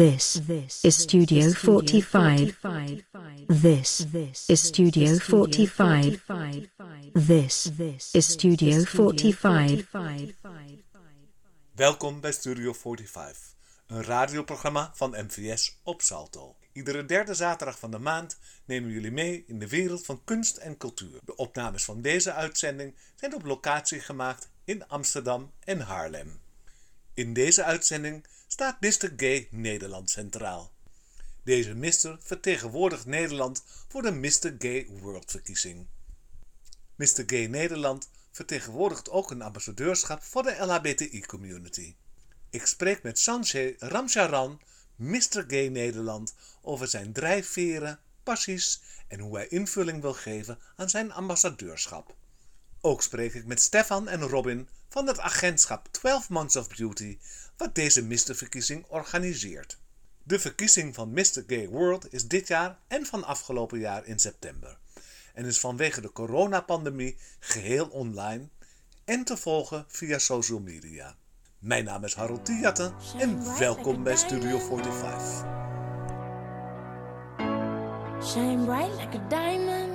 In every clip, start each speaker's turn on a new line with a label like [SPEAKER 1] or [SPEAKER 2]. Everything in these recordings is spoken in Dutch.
[SPEAKER 1] This is Studio 45. This is Studio 45. This is Studio 45.
[SPEAKER 2] Welkom bij Studio 45, een radioprogramma van MVS op Salto. Iedere derde zaterdag van de maand nemen jullie mee in de wereld van kunst en cultuur. De opnames van deze uitzending zijn op locatie gemaakt in Amsterdam en Haarlem. In deze uitzending staat Mr. Gay Nederland centraal. Deze mister vertegenwoordigt Nederland voor de Mr. Gay World-verkiezing. Mr. Gay Nederland vertegenwoordigt ook een ambassadeurschap voor de LHBTI-community. Ik spreek met Sanjay Ramcharan, Mr. Gay Nederland, over zijn drijfveren, passies en hoe hij invulling wil geven aan zijn ambassadeurschap. Ook spreek ik met Stefan en Robin van het agentschap 12 Months of Beauty, wat deze Misterverkiezing organiseert. De verkiezing van Mr. Gay World is dit jaar en van afgelopen jaar in september en is vanwege de coronapandemie geheel online en te volgen via social media. Mijn naam is Harold Tiatten en welkom bij Studio 45.
[SPEAKER 3] Shine bright like a diamond.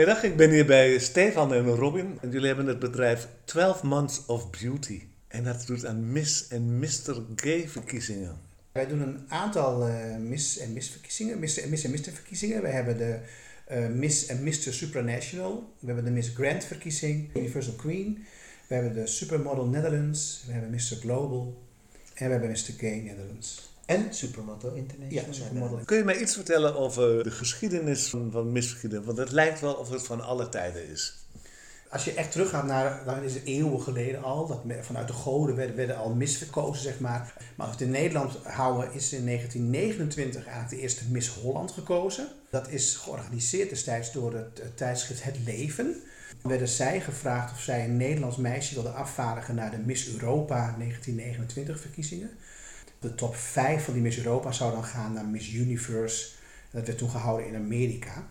[SPEAKER 2] Goedemiddag, ik ben hier bij Stefan en Robin. En jullie hebben het bedrijf 12 Months of Beauty. En dat doet aan Miss en Mr. Gay verkiezingen.
[SPEAKER 4] Wij doen een aantal eh, Miss en Miss verkiezingen, en Miss en Mr verkiezingen. Wij hebben de eh, Miss en Mr Supranational. We hebben de Miss Grand verkiezing, Universal Queen. We hebben de Supermodel Netherlands. We hebben Mr Global. En we hebben Mr Gay Netherlands.
[SPEAKER 5] En Supermodel International.
[SPEAKER 4] Ja, Supermodel.
[SPEAKER 2] Kun je mij iets vertellen over de geschiedenis van, van? Want het lijkt wel of het van alle tijden is.
[SPEAKER 4] Als je echt teruggaat naar, dan is het eeuwen geleden al, dat vanuit de goden werden, werden al Miss verkozen, zeg maar. Maar als we het in Nederland houden, is in 1929 eigenlijk de eerste Miss Holland gekozen. Dat is georganiseerd destijds door het tijdschrift Het Leven. Werden zij gevraagd of zij een Nederlands meisje wilden afvaardigen naar de Miss Europa 1929 verkiezingen. De top 5 van die Miss Europa zou dan gaan naar Miss Universe. Dat werd toen gehouden in Amerika.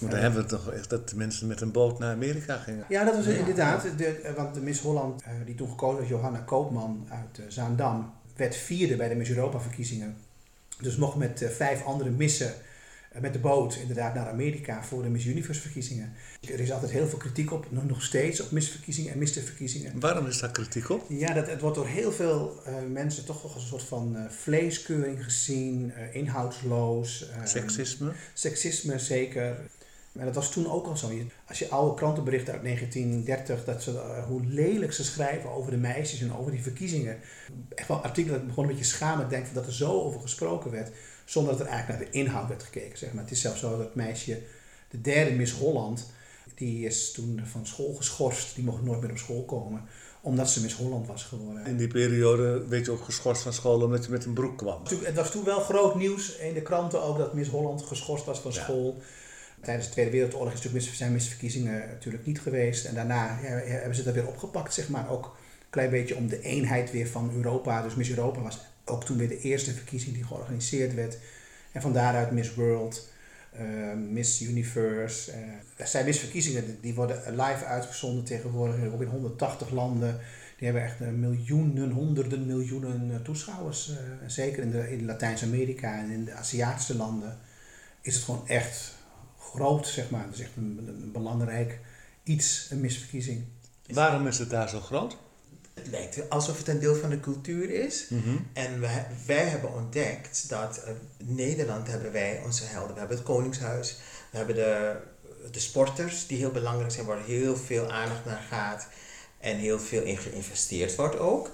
[SPEAKER 2] Maar dan hebben we toch echt dat mensen met een boot naar Amerika gingen.
[SPEAKER 4] Ja, dat was inderdaad. De, eh, want de Miss Holland, eh, die toen gekozen was, Johanna Koopman uit eh, Zaandam, werd vierde bij de Miss Europa verkiezingen. Dus mocht met eh, vijf andere missen eh, met de boot inderdaad naar Amerika voor de Miss Universe verkiezingen. Er is altijd heel veel kritiek op, nog, steeds op misverkiezingen en misterverkiezingen.
[SPEAKER 2] Waarom is daar kritiek op?
[SPEAKER 4] Ja, dat, het wordt door heel veel eh, mensen toch wel als een soort van eh, vleeskeuring gezien, eh, inhoudsloos. eh,
[SPEAKER 2] Seksisme?
[SPEAKER 4] Seksisme zeker. Maar dat was toen ook al zo. Als je oude krantenberichten uit 1930, dat ze, hoe lelijk ze schrijven over de meisjes en over die verkiezingen. Echt wel artikelen dat ik begon een beetje schamen denk dat er zo over gesproken werd, zonder dat er eigenlijk naar de inhoud werd gekeken. Zeg maar. Het is zelfs zo dat het meisje, de derde Miss Holland, die is toen van school geschorst. Die mocht nooit meer op school komen, omdat ze Miss Holland was geworden.
[SPEAKER 2] In die periode werd je ook geschorst van school omdat je met een broek kwam.
[SPEAKER 4] Het was toen wel groot nieuws in de kranten ook dat Miss Holland geschorst was van
[SPEAKER 2] Ja.
[SPEAKER 4] school. Tijdens de Tweede Wereldoorlog is natuurlijk zijn misverkiezingen natuurlijk niet geweest. En daarna ja, hebben ze dat weer opgepakt, zeg maar. Ook een klein beetje om de eenheid weer van Europa. Dus Miss Europa was ook toen weer de eerste verkiezing die georganiseerd werd. En van daaruit Miss World, eh, Miss Universe. er zijn misverkiezingen, die worden live uitgezonden tegenwoordig ook in 180 landen. Die hebben echt eh, miljoenen, honderden miljoenen toeschouwers. zeker in, de, in Latijns-Amerika en in de Aziatische landen is het gewoon echt groot, zeg maar. Het is echt een, een belangrijk iets, een misverkiezing.
[SPEAKER 2] Waarom is het daar zo groot?
[SPEAKER 5] Het lijkt alsof het een deel van de cultuur is. En wij, wij hebben ontdekt dat eh, Nederland hebben wij onze helden. We hebben het Koningshuis. We hebben de, de sporters die heel belangrijk zijn, waar heel veel aandacht naar gaat. En heel veel in geïnvesteerd wordt ook.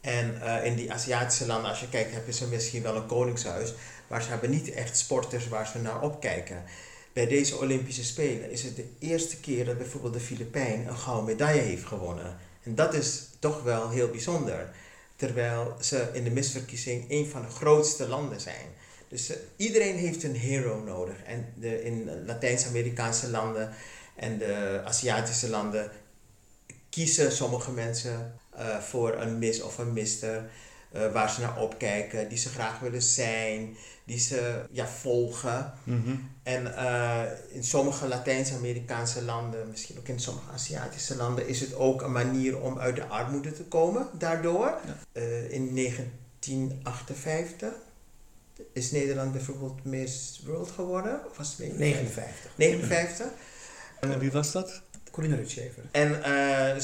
[SPEAKER 5] En eh, in die Aziatische landen, als je kijkt, hebben ze misschien wel een koningshuis. Maar ze hebben niet echt sporters waar ze naar opkijken. Bij deze Olympische Spelen is het de eerste keer dat bijvoorbeeld de Filipijn een gouden medaille heeft gewonnen. En dat is toch wel heel bijzonder. Terwijl ze in de misverkiezing een van de grootste landen zijn. Dus eh, iedereen heeft een hero nodig. En de, in Latijns-Amerikaanse landen en de Aziatische landen kiezen sommige mensen eh, voor een mis of een mister. eh, waar ze naar opkijken, die ze graag willen zijn, die ze ja, volgen. En eh, in sommige Latijns-Amerikaanse landen, misschien ook in sommige Aziatische landen, is het ook een manier om uit de armoede te komen daardoor. Eh, in 1958 is Nederland bijvoorbeeld Miss World geworden. Of was het
[SPEAKER 4] 59.
[SPEAKER 5] 59?
[SPEAKER 2] En wie was dat?
[SPEAKER 4] Corinne Rutschever.
[SPEAKER 5] En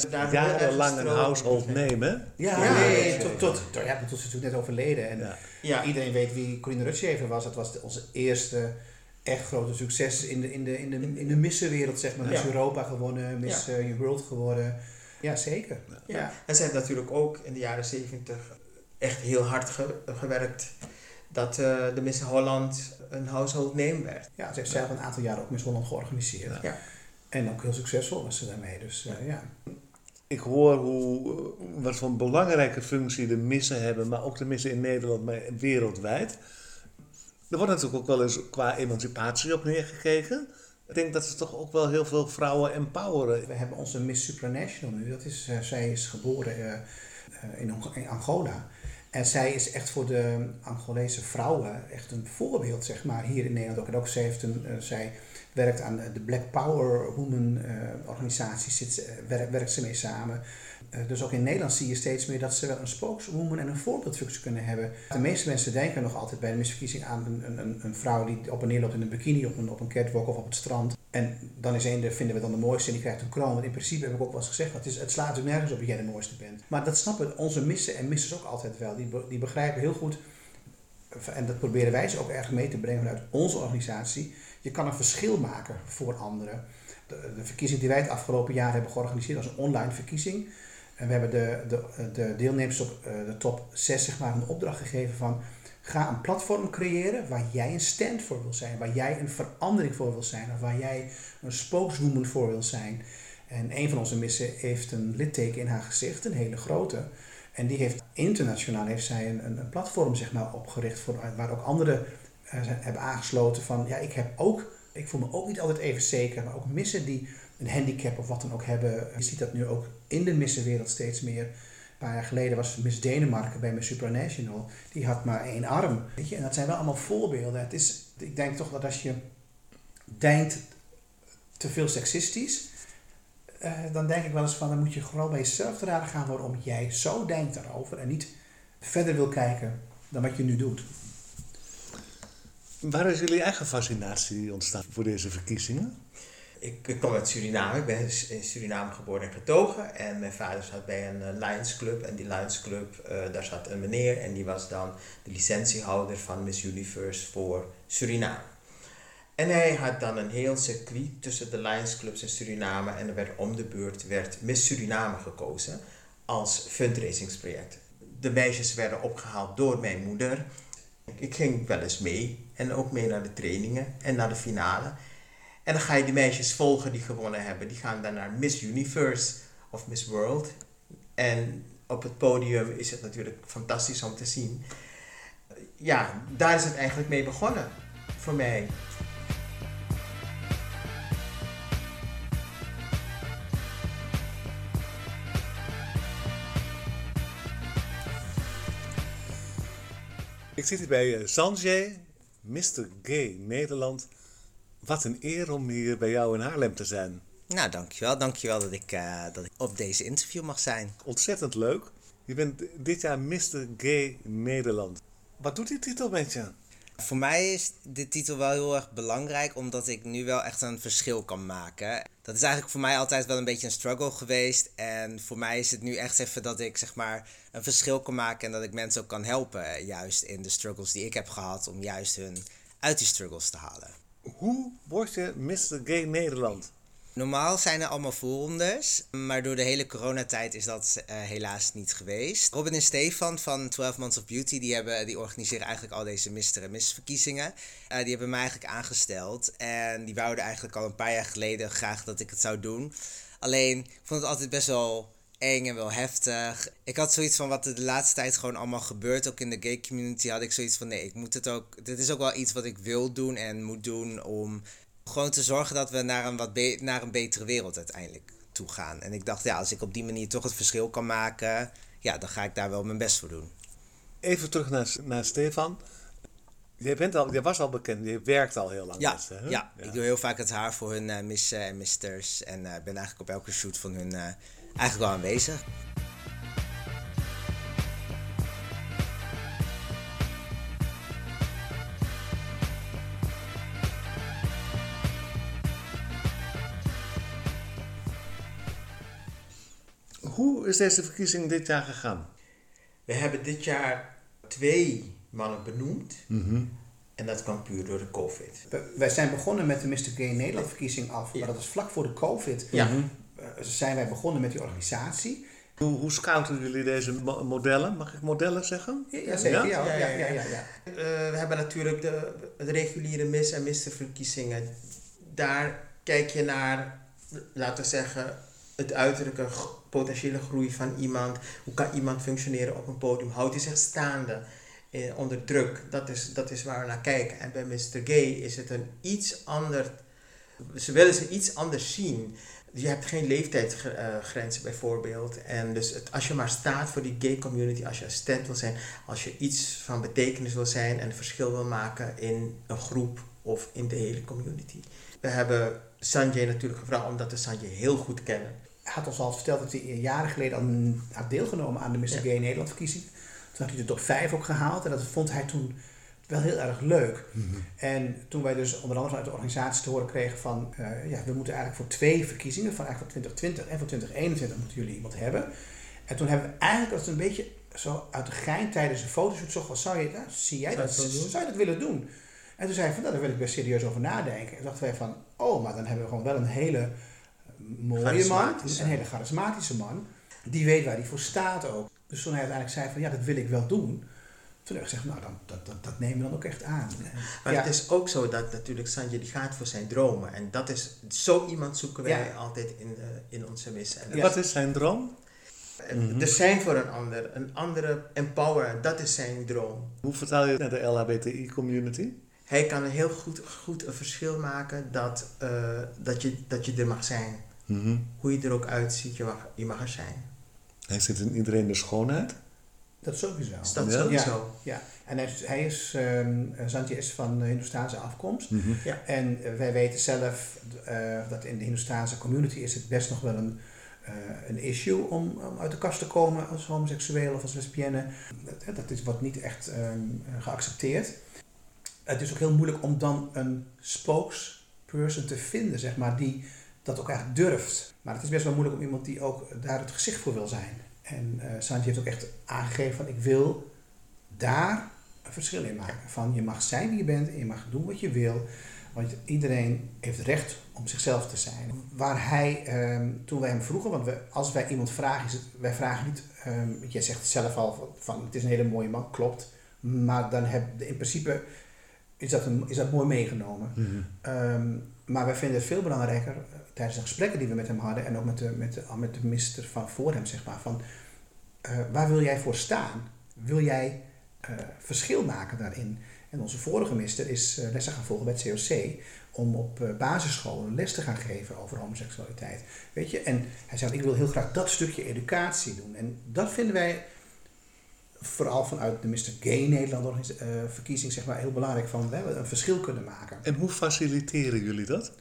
[SPEAKER 5] daar
[SPEAKER 2] Jarenlang een household name, hè?
[SPEAKER 4] Ja,
[SPEAKER 5] Ja,
[SPEAKER 4] nee,
[SPEAKER 5] ja,
[SPEAKER 4] tot, tot, tot, ja, tot ze toen net overleden. En
[SPEAKER 2] Ja.
[SPEAKER 5] Ja,
[SPEAKER 4] iedereen weet wie Corinne Rutschever was. Het was de- onze eerste echt grote succes in de, in de, in de, in de missenwereld, zeg maar.
[SPEAKER 5] Ja.
[SPEAKER 4] Miss Europa gewonnen, Miss eh, World geworden. Ja, zeker.
[SPEAKER 5] Ja.
[SPEAKER 4] Ja.
[SPEAKER 5] En ze heeft natuurlijk ook in de jaren 70 echt heel hard ge- gewerkt dat eh, de Miss Holland een household name werd.
[SPEAKER 4] Ja, ze heeft zelf een aantal jaren ook Miss Holland georganiseerd.
[SPEAKER 5] Ja.
[SPEAKER 4] En ook heel succesvol was ze daarmee. Dus eh, ja.
[SPEAKER 2] Ik hoor hoe, eh, wat voor een belangrijke functie de missen hebben, maar ook de missen in Nederland, maar wereldwijd. Er wordt natuurlijk ook wel eens qua emancipatie op neergekeken. Ik denk dat ze toch ook wel heel veel vrouwen empoweren.
[SPEAKER 4] We hebben onze Miss Supranational nu. Dat is, eh, zij is geboren in, Ang- in Angola. En zij is echt voor de Angolese vrouwen echt een voorbeeld, zeg maar, hier in Nederland ook. En ook zij, heeft een, zij werkt aan de Black Power Women eh, organisatie, zit, eh, werkt, ze mee samen. Eh, dus ook in Nederland zie je steeds meer dat ze wel een spokeswoman en een voorbeeldfunctie kunnen hebben. De meeste mensen denken nog altijd bij de misverkiezing aan een, een, een, vrouw die op en neer loopt in een bikini op een, op een catwalk of op het strand. En dan is één, de vinden we dan de mooiste en die krijgt een kroon. Want in principe heb ik ook wel eens gezegd, het, is, het slaat er nergens op dat jij de mooiste bent. Maar dat snappen onze missen en missers ook altijd wel. Die, die begrijpen heel goed, en dat proberen wij ze ook erg mee te brengen vanuit onze organisatie. Je kan een verschil maken voor anderen. De, verkiezing die wij het afgelopen jaar hebben georganiseerd was een online verkiezing. En we hebben de, de, de deelnemers op eh, de top 6 zeg maar, een opdracht gegeven van... Ga een platform creëren waar jij een stand voor wil zijn. Waar jij een verandering voor wil zijn. Of waar jij een spokeswoman voor wil zijn. En een van onze missen heeft een litteken in haar gezicht. Een hele grote. En die heeft internationaal heeft zij een, een, platform zeg maar, opgericht. Voor, waar ook zijn, hebben aangesloten van... Ja, ik heb ook... Ik voel me ook niet altijd even zeker. Maar ook missen die een handicap of wat dan ook hebben. Je ziet dat nu ook in de missenwereld steeds meer. Een paar jaar geleden was Miss Denemarken bij Miss Supranational. Die had maar één arm. En dat zijn wel allemaal voorbeelden. Het is, ik denk toch dat als je denkt te veel seksistisch... eh, dan denk ik wel eens van, dan moet je vooral bij jezelf te raden gaan waarom jij zo denkt daarover. En niet verder wil kijken dan wat je nu doet.
[SPEAKER 2] Waar is jullie eigen fascinatie ontstaan voor deze verkiezingen?
[SPEAKER 5] Ik, ik kom uit Suriname. Ik ben in Suriname geboren en getogen. En mijn vader zat bij een eh, Lions Club. En die Lions Club, eh, daar zat een meneer. En die was dan de licentiehouder van Miss Universe voor Suriname. En hij had dan een heel circuit tussen de Lions Clubs in Suriname. En er werd om de beurt werd Miss Suriname gekozen als fundraisingsproject. De meisjes werden opgehaald door mijn moeder. Ik ging wel eens mee. En ook mee naar de trainingen en naar de finale. En dan ga je die meisjes volgen die gewonnen hebben. Die gaan dan naar Miss Universe of Miss World. En op het podium is het natuurlijk fantastisch om te zien. Ja, daar is het eigenlijk mee begonnen voor mij.
[SPEAKER 2] Ik zit hier bij eh, Sanjay, Mr. Gay Nederland. Wat een eer om hier bij jou in Haarlem te zijn.
[SPEAKER 6] Nou, dankjewel. Dankjewel dat ik, eh, dat ik op deze interview mag zijn.
[SPEAKER 2] Ontzettend leuk. Je bent dit jaar Mr. Gay Nederland. Wat doet die titel met je?
[SPEAKER 6] Voor mij is dit titel wel heel erg belangrijk, omdat ik nu wel echt een verschil kan maken. Dat is eigenlijk voor mij altijd wel een beetje een struggle geweest. En voor mij is het nu echt even dat ik zeg maar een verschil kan maken en dat ik mensen ook kan helpen, eh, juist in de struggles die ik heb gehad, om juist hun uit die struggles te halen.
[SPEAKER 2] Hoe word je Mr. Gay Nederland?
[SPEAKER 6] Normaal zijn er allemaal voorrondes, maar door de hele coronatijd is dat eh, helaas niet geweest. Robin en Stefan van 12 Months of Beauty, die, hebben, die organiseren eigenlijk al deze Mr. en Miss verkiezingen. Eh, die hebben mij eigenlijk aangesteld en die wouden eigenlijk al een paar jaar geleden graag dat ik het zou doen. Alleen, ik vond het altijd best wel eng en wel heftig. Ik had zoiets van wat er de laatste tijd gewoon allemaal gebeurt, ook in de gay community, had ik zoiets van nee, ik moet het ook, dit is ook wel iets wat ik wil doen en moet doen om gewoon te zorgen dat we naar een, wat be- naar een betere wereld uiteindelijk toe gaan. En ik dacht, ja, als ik op die manier toch het verschil kan maken, ja, dan ga ik daar wel mijn best voor doen.
[SPEAKER 2] Even terug naar, naar Stefan. Jij, bent al, jij was al bekend, je werkt al heel lang
[SPEAKER 6] Ja,
[SPEAKER 2] met ze. hè?
[SPEAKER 6] ja, ik doe heel vaak het haar voor hun eh missen en misters. En eh, ben eigenlijk op elke shoot van hun eh, eigenlijk wel aanwezig.
[SPEAKER 2] Hoe is deze verkiezing dit jaar gegaan?
[SPEAKER 5] We hebben dit jaar twee mannen benoemd. En dat kwam puur door de COVID.
[SPEAKER 4] We- Wij zijn begonnen met de Mr. Gay Nederland verkiezing af.
[SPEAKER 5] Ja.
[SPEAKER 4] Maar dat was vlak voor de COVID.
[SPEAKER 5] Ja.
[SPEAKER 4] Eh, zijn wij begonnen met die organisatie.
[SPEAKER 2] Hoe, hoe scouten jullie deze mo- modellen? Mag ik modellen zeggen?
[SPEAKER 4] Ja, ja, zeker.
[SPEAKER 2] Ja?
[SPEAKER 4] Ja, ja, ja, ja, ja.
[SPEAKER 5] Eh, we hebben natuurlijk de, de reguliere Miss en Mister verkiezingen. Daar kijk je naar, laten we zeggen, het uiterlijke potentiële groei van iemand. Hoe kan iemand functioneren op een podium? Houdt hij zich staande eh, onder druk? Dat is, dat is waar we naar kijken. En bij Mr. Gay is het een iets ander. Ze willen ze iets anders zien. Je hebt geen leeftijdsgrenzen bijvoorbeeld. En dus het, als je maar staat voor die gay community, als je assistent wil zijn, als je iets van betekenis wil zijn en verschil wil maken in een groep of in de hele community. We hebben Sanjay natuurlijk gevraagd omdat we Sanjay heel goed kennen.
[SPEAKER 4] Hij had ons al verteld dat hij jaren geleden al had deelgenomen aan de Mr.
[SPEAKER 5] Ja.
[SPEAKER 4] Gay Nederland verkiezing. Toen had hij de top 5 ook gehaald. En dat vond hij toen wel heel erg leuk. En toen wij dus onder andere vanuit de organisatie te horen kregen van, eh, ja, we moeten eigenlijk voor twee verkiezingen, van eigenlijk voor 2020 en voor 2021 moeten jullie iemand hebben. En toen hebben we eigenlijk als een beetje zo uit de gein tijdens een fotoshoot zocht, zou je, nou, zie jij dat,
[SPEAKER 5] zou je dat
[SPEAKER 4] willen doen? En toen zei hij van, nou, daar wil ik best serieus over nadenken. En dachten wij van, oh, maar dan hebben we gewoon wel een hele eh, mooie man, een hele charismatische man, die weet waar hij voor staat ook. Dus toen hij uiteindelijk zei van, ja, dat wil ik wel doen. Toen heb ik gezegd, nou, dan, dat, dat, dat nemen we dan ook echt aan.
[SPEAKER 5] Maar
[SPEAKER 4] Ja.
[SPEAKER 5] het is ook zo dat natuurlijk Sanjay die gaat voor zijn dromen. En dat is, zo iemand zoeken wij
[SPEAKER 4] Ja.
[SPEAKER 5] altijd in, eh, in onze mis. En
[SPEAKER 4] Ja.
[SPEAKER 2] Wat is zijn droom?
[SPEAKER 5] En Er zijn voor een ander, een andere empower, dat is zijn droom.
[SPEAKER 2] Hoe vertaal je het naar de LHBTI-community?
[SPEAKER 5] Hij kan heel goed, goed een verschil maken dat, eh, dat, je, dat je er mag zijn.
[SPEAKER 2] Mhm.
[SPEAKER 5] Hoe je er ook uitziet, je mag, je mag er zijn.
[SPEAKER 2] Hij zit in iedereen de schoonheid.
[SPEAKER 4] Dat sowieso.
[SPEAKER 5] Is dat
[SPEAKER 2] Ja?
[SPEAKER 5] sowieso?
[SPEAKER 4] Ja, en hij is, hij is ehm, is van Hindoestaanse afkomst.
[SPEAKER 2] Mhm.
[SPEAKER 5] Ja.
[SPEAKER 4] En eh, wij weten zelf eh, dat in de Hindoestaanse community is het best nog wel een, eh, een issue om, om uit de kast te komen als homoseksueel of als lesbienne. Dat, dat is, wordt niet echt ehm, geaccepteerd. Het is ook heel moeilijk om dan een spokesperson te vinden, zeg maar, die dat ook echt durft. Maar het is best wel moeilijk om iemand die ook daar het gezicht voor wil zijn. En Sanji heeft ook echt aangegeven van ik wil daar een verschil in maken. Van je mag zijn wie je bent en je mag doen wat je wil. Want iedereen heeft recht om zichzelf te zijn. Waar hij, ehm, toen wij hem vroegen, want we, als wij iemand vragen, is het, wij vragen niet, ehm, jij zegt zelf al van, van het is een hele mooie man, klopt. Maar dan heb in principe is dat, een, is dat mooi meegenomen. Ehm, maar wij vinden het veel belangrijker eh, tijdens de gesprekken die we met hem hadden en ook met de, met de, met de minister van voor hem, zeg maar, van eh, waar wil jij voor staan? Wil jij eh, verschil maken daarin? En onze vorige minister is eh, lessen gaan volgen bij het COC om op basisscholen les te gaan geven over homoseksualiteit. Weet je? En hij zei, ik wil heel graag dat stukje educatie doen. En dat vinden wij vooral vanuit de Mr. Gay Nederland eh, verkiezing zeg maar, heel belangrijk van we hebben een verschil kunnen maken.
[SPEAKER 2] En hoe faciliteren jullie dat?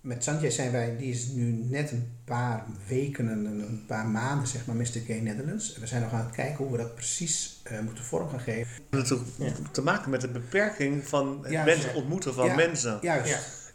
[SPEAKER 4] Met Sanjay zijn wij, die is nu net een paar weken, een, een paar maanden, zeg maar, Mr. Gay Netherlands. We zijn nog aan het kijken hoe we dat precies eh, moeten vorm gaan geven.
[SPEAKER 2] Dat heeft
[SPEAKER 5] Ja.
[SPEAKER 2] te maken met de beperking van het
[SPEAKER 4] Ja,
[SPEAKER 2] mensen
[SPEAKER 5] ja.
[SPEAKER 2] ontmoeten van
[SPEAKER 4] Ja.
[SPEAKER 2] mensen.
[SPEAKER 4] Juist.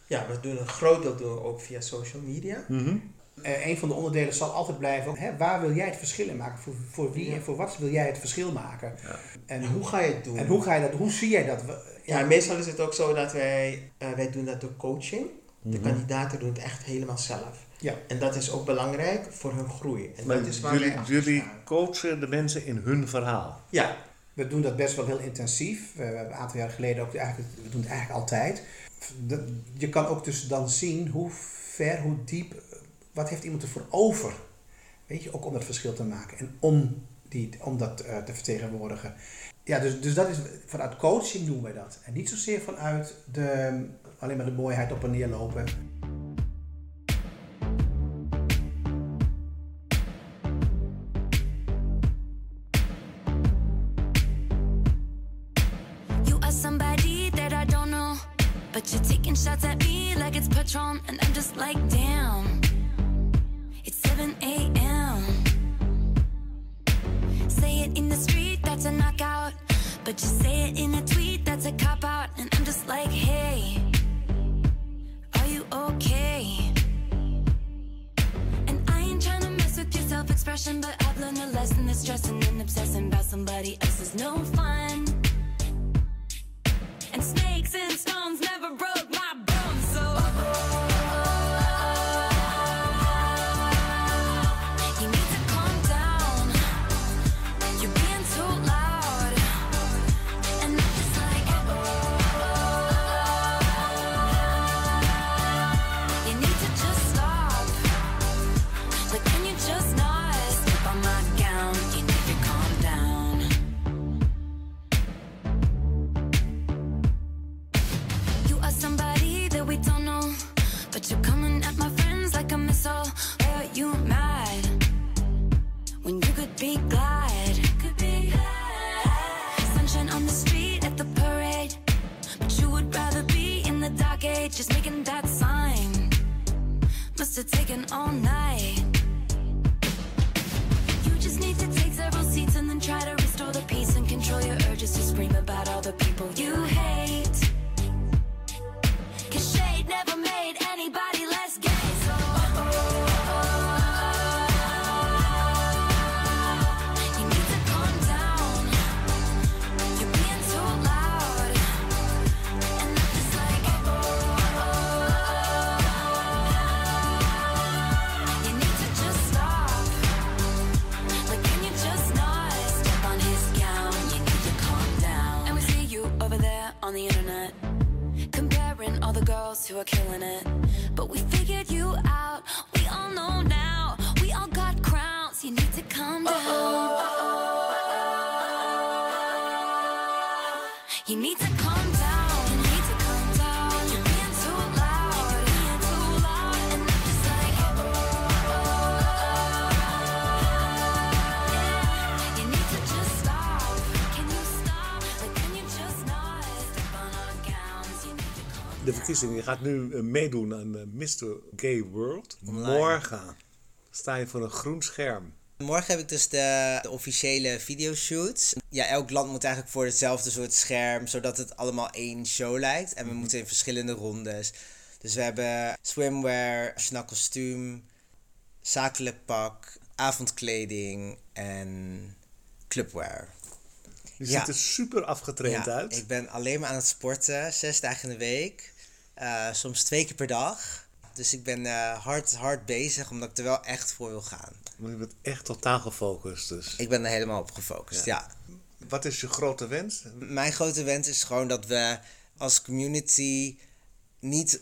[SPEAKER 5] Ja. ja, we doen een groot deel doen we ook via social media.
[SPEAKER 2] Mhm.
[SPEAKER 4] Eh, een van de onderdelen zal altijd blijven, hè, waar wil jij het verschil in maken? Voor, voor wie
[SPEAKER 5] Ja.
[SPEAKER 4] en voor wat wil jij het verschil maken?
[SPEAKER 2] Ja.
[SPEAKER 4] En,
[SPEAKER 5] En hoe ga je het doen?
[SPEAKER 4] en hoe ga je dat, hoe zie jij dat?
[SPEAKER 5] Ja, meestal is het ook zo dat wij, eh, wij doen dat door coaching. De
[SPEAKER 2] Mhm.
[SPEAKER 5] kandidaten doen het echt helemaal zelf.
[SPEAKER 4] Ja.
[SPEAKER 5] En dat is ook belangrijk voor hun groei. En
[SPEAKER 2] Maar
[SPEAKER 5] dat is waar
[SPEAKER 2] jullie, jullie coachen de mensen in hun verhaal.
[SPEAKER 5] Ja,
[SPEAKER 4] We doen dat best wel heel intensief. We hebben een aantal jaar geleden ook, eigenlijk, we doen het eigenlijk altijd. Je kan ook dus dan zien hoe ver, hoe diep, wat heeft iemand ervoor over? Weet je, ook om dat verschil te maken en om, die, om dat eh, te vertegenwoordigen. Ja, dus, dus dat is, vanuit coaching doen wij dat. En niet zozeer vanuit de, alleen maar de mooiheid op en neer lopen.
[SPEAKER 7] Somebody that I don't know, but you're taking shots at me like it's Patron, and I'm just like, But you say it in a tweet, that's a cop out. And I'm just like, hey, are you okay? And I ain't trying to mess with your self expression, but I've learned a lesson that stressing and obsessing about somebody else is no fun. And snakes and stones never broke
[SPEAKER 2] je gaat nu eh, meedoen aan eh, Mr. Gay World.
[SPEAKER 6] Online.
[SPEAKER 2] Morgen sta je voor een groen scherm.
[SPEAKER 6] Morgen heb ik dus de, de officiële videoshoot. Ja, elk land moet eigenlijk voor hetzelfde soort scherm, zodat het allemaal één show lijkt. En we moeten in verschillende rondes. Dus we hebben swimwear, nationaal kostuum, zakelijk pak, avondkleding en clubwear.
[SPEAKER 2] Je
[SPEAKER 6] Ja.
[SPEAKER 2] ziet er super afgetraind
[SPEAKER 6] Ja,
[SPEAKER 2] uit.
[SPEAKER 6] Ik ben alleen maar aan het sporten, zes dagen in de week. Eh, soms twee keer per dag. Dus ik ben eh, hard, hard bezig, omdat ik er wel echt voor wil gaan.
[SPEAKER 2] Maar je bent echt totaal gefocust dus.
[SPEAKER 6] Ik ben er helemaal op gefocust, ja.
[SPEAKER 2] Wat is je grote wens?
[SPEAKER 6] Mijn grote wens is gewoon dat we als community niet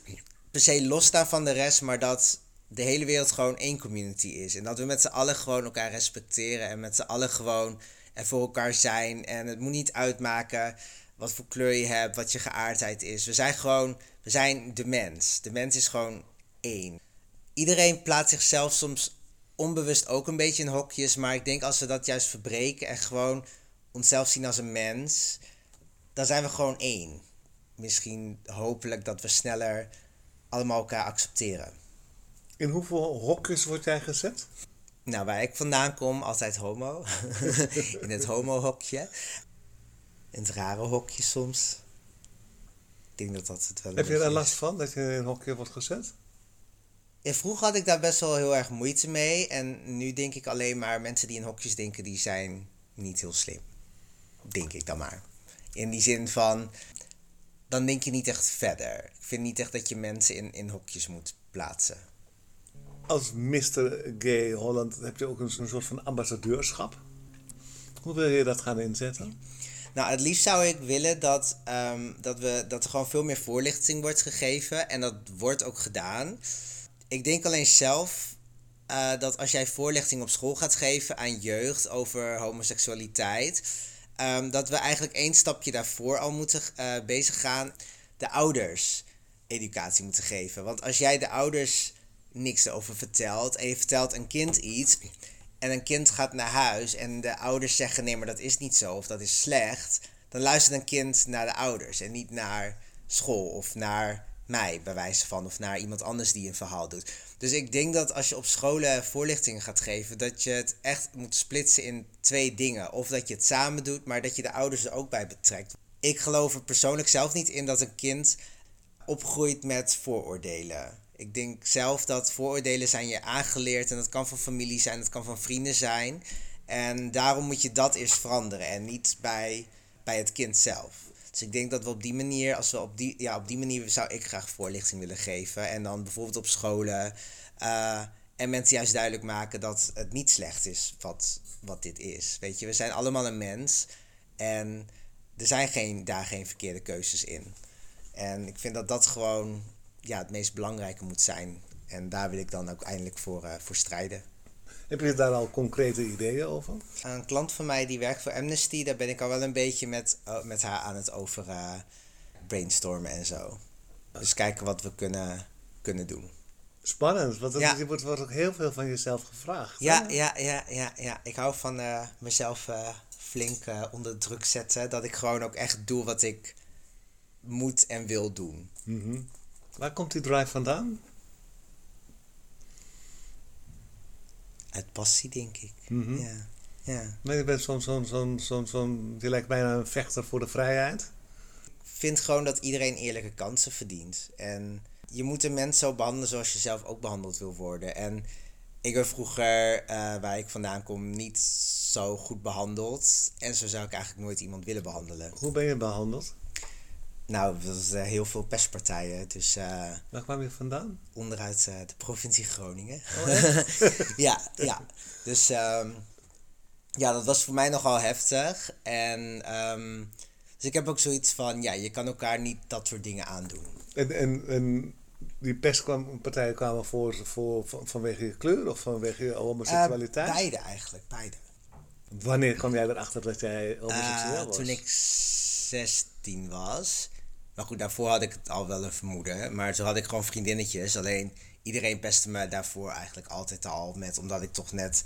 [SPEAKER 6] per se losstaan van de rest, maar dat de hele wereld gewoon één community is. En dat we met z'n allen gewoon elkaar respecteren en met z'n allen gewoon er voor elkaar zijn. En het moet niet uitmaken wat voor kleur je hebt, wat je geaardheid is. We zijn gewoon, we zijn de mens. De mens is gewoon één. Iedereen plaatst zichzelf soms onbewust ook een beetje in hokjes, maar ik denk als we dat juist verbreken en gewoon onszelf zien als een mens, dan zijn we gewoon één. Misschien hopelijk dat we sneller allemaal elkaar accepteren.
[SPEAKER 2] In hoeveel hokjes word jij gezet?
[SPEAKER 6] Nou, waar ik vandaan kom, altijd homo. in het homo-hokje. In het rare hokje soms. Denk dat dat het wel
[SPEAKER 2] Heb je daar last van dat je in een hokje wordt gezet?
[SPEAKER 6] Ja, vroeger had ik daar best wel heel erg moeite mee. En nu denk ik alleen maar mensen die in hokjes denken, die zijn niet heel slim. Denk ik dan maar. In die zin van, dan denk je niet echt verder. Ik vind niet echt dat je mensen in, in hokjes moet plaatsen.
[SPEAKER 2] Als Mr. Gay Holland heb je ook een, een soort van ambassadeurschap. Hoe wil je dat gaan inzetten?
[SPEAKER 6] Nou, het liefst zou ik willen dat, ehm, dat, we, dat er gewoon veel meer voorlichting wordt gegeven. En dat wordt ook gedaan. Ik denk alleen zelf eh, dat als jij voorlichting op school gaat geven aan jeugd over homoseksualiteit, ehm, dat we eigenlijk één stapje daarvoor al moeten eh, bezig gaan. De ouders educatie moeten geven. Want als jij de ouders niks erover vertelt en je vertelt een kind iets en een kind gaat naar huis en de ouders zeggen nee, maar dat is niet zo of dat is slecht, dan luistert een kind naar de ouders en niet naar school of naar mij, bij wijze van, of naar iemand anders die een verhaal doet. Dus ik denk dat als je op scholen voorlichting gaat geven, dat je het echt moet splitsen in twee dingen. Of dat je het samen doet, maar dat je de ouders er ook bij betrekt. Ik geloof er persoonlijk zelf niet in dat een kind opgroeit met vooroordelen. Ik denk zelf dat vooroordelen zijn je aangeleerd en dat kan van familie zijn, dat kan van vrienden zijn. En daarom moet je dat eerst veranderen en niet bij, bij het kind zelf. Dus ik denk dat we op die manier, als we op die, ja, op die manier zou ik graag voorlichting willen geven. En dan bijvoorbeeld op scholen. eh, en mensen juist duidelijk maken dat het niet slecht is wat, wat dit is. Weet je, we zijn allemaal een mens. En er zijn geen, daar geen verkeerde keuzes in. En ik vind dat dat gewoon ja, het meest belangrijke moet zijn. En daar wil ik dan ook eindelijk voor, eh, voor strijden.
[SPEAKER 2] Heb je daar al concrete ideeën over?
[SPEAKER 6] Een klant van mij die werkt voor Amnesty, daar ben ik al wel een beetje met, oh, met haar aan het over eh, brainstormen en zo. Dus kijken wat we kunnen, kunnen doen.
[SPEAKER 2] Spannend, want
[SPEAKER 6] Ja.
[SPEAKER 2] je wordt, wordt ook heel veel van jezelf gevraagd.
[SPEAKER 6] Ja,
[SPEAKER 2] hè?
[SPEAKER 6] ja, ja, ja, ja. Ik hou van eh, mezelf eh, flink eh, onder druk zetten. Dat ik gewoon ook echt doe wat ik moet en wil doen.
[SPEAKER 2] Mhm. Waar komt die drive vandaan?
[SPEAKER 6] Uit passie, denk ik.
[SPEAKER 2] Mhm.
[SPEAKER 6] Ja, ja.
[SPEAKER 2] Maar je bent zo'n, zo'n, zo'n, zo'n, zo'n, je lijkt bijna een vechter voor de vrijheid.
[SPEAKER 6] vind gewoon dat iedereen eerlijke kansen verdient. En je moet een mens zo behandelen zoals je zelf ook behandeld wil worden. En ik ben vroeger, eh, waar ik vandaan kom, niet zo goed behandeld. En zo zou ik eigenlijk nooit iemand willen behandelen.
[SPEAKER 2] Hoe ben je behandeld?
[SPEAKER 6] Nou, dat is eh, heel veel pestpartijen. Dus eh,
[SPEAKER 2] Waar kwam je vandaan?
[SPEAKER 6] onderuit eh, de provincie Groningen. ja, ja. Dus ehm, ja, dat was voor mij nogal heftig. En dus ik heb ook zoiets van, ja, je kan elkaar niet dat soort dingen aandoen.
[SPEAKER 2] En, en, en Die pestpartijen kwamen voor, voor, van- vanwege je kleur of vanwege je homoseksualiteit?
[SPEAKER 6] Beide eigenlijk, beide.
[SPEAKER 2] Wanneer kwam jij erachter dat jij homoseksueel was?
[SPEAKER 6] toen ik 16 was. Maar goed, daarvoor had ik het al wel een vermoeden. Maar toen had ik gewoon vriendinnetjes. Alleen iedereen pestte me daarvoor eigenlijk altijd al met. Omdat ik toch net.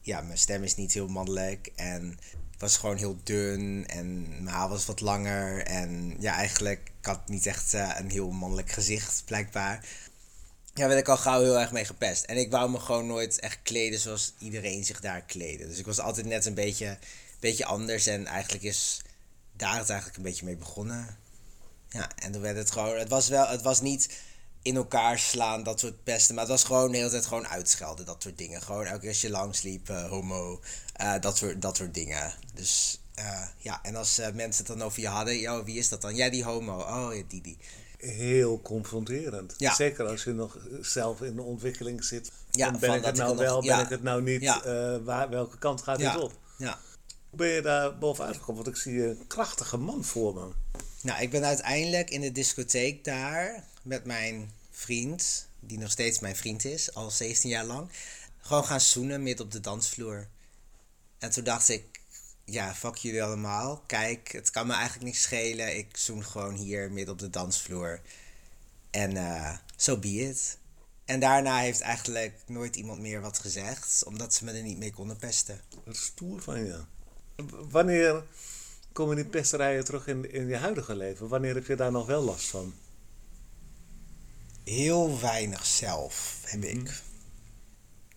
[SPEAKER 6] Ja, mijn stem is niet heel mannelijk. En ik was gewoon heel dun. En mijn haar was wat langer. En ja, eigenlijk. Ik had niet echt eh, een heel mannelijk gezicht, blijkbaar. Ja, werd ik al gauw heel erg mee gepest. En ik wou me gewoon nooit echt kleden zoals iedereen zich daar kleedde. Dus ik was altijd net een beetje, beetje anders. En eigenlijk is daar het eigenlijk een beetje mee begonnen. Ja, en toen werd het gewoon... Het was wel... Het was niet in elkaar slaan, dat soort pesten. Maar het was gewoon de hele tijd gewoon uitschelden, dat soort dingen. Gewoon elke keer als je langsliep, eh, homo, eh, dat, soort, dat soort dingen. Dus eh, ja, en als mensen het dan over je hadden... Ja, wie is dat dan? Ja, die homo. Oh, ja, die, die.
[SPEAKER 2] Heel confronterend.
[SPEAKER 6] Ja.
[SPEAKER 2] Zeker als je nog zelf in de ontwikkeling zit.
[SPEAKER 6] Ja,
[SPEAKER 2] ben ik het
[SPEAKER 6] ik
[SPEAKER 2] nou
[SPEAKER 6] nog-
[SPEAKER 2] wel,
[SPEAKER 6] ja.
[SPEAKER 2] ben ik het nou niet?
[SPEAKER 6] Ja.
[SPEAKER 2] waar, welke kant gaat dit op?
[SPEAKER 6] Ja.
[SPEAKER 2] Hoe ben je daar bovenuit gekomen? Want ik zie een krachtige man voor me.
[SPEAKER 6] Nou, ik ben uiteindelijk in de discotheek daar met mijn vriend, die nog steeds mijn vriend is, al 17 jaar lang, gewoon gaan zoenen midden op de dansvloer. En toen dacht ik, ja, fuck jullie allemaal. Kijk, het kan me eigenlijk niks schelen. Ik zoen gewoon hier midden op de dansvloer. En eh so be it. En daarna heeft eigenlijk nooit iemand meer wat gezegd, omdat ze me er niet mee konden pesten.
[SPEAKER 2] Wat stoer van je. Wanneer komen die pesterijen terug in, in je huidige leven? Wanneer heb je daar nog wel last van?
[SPEAKER 6] Heel weinig zelf heb ik.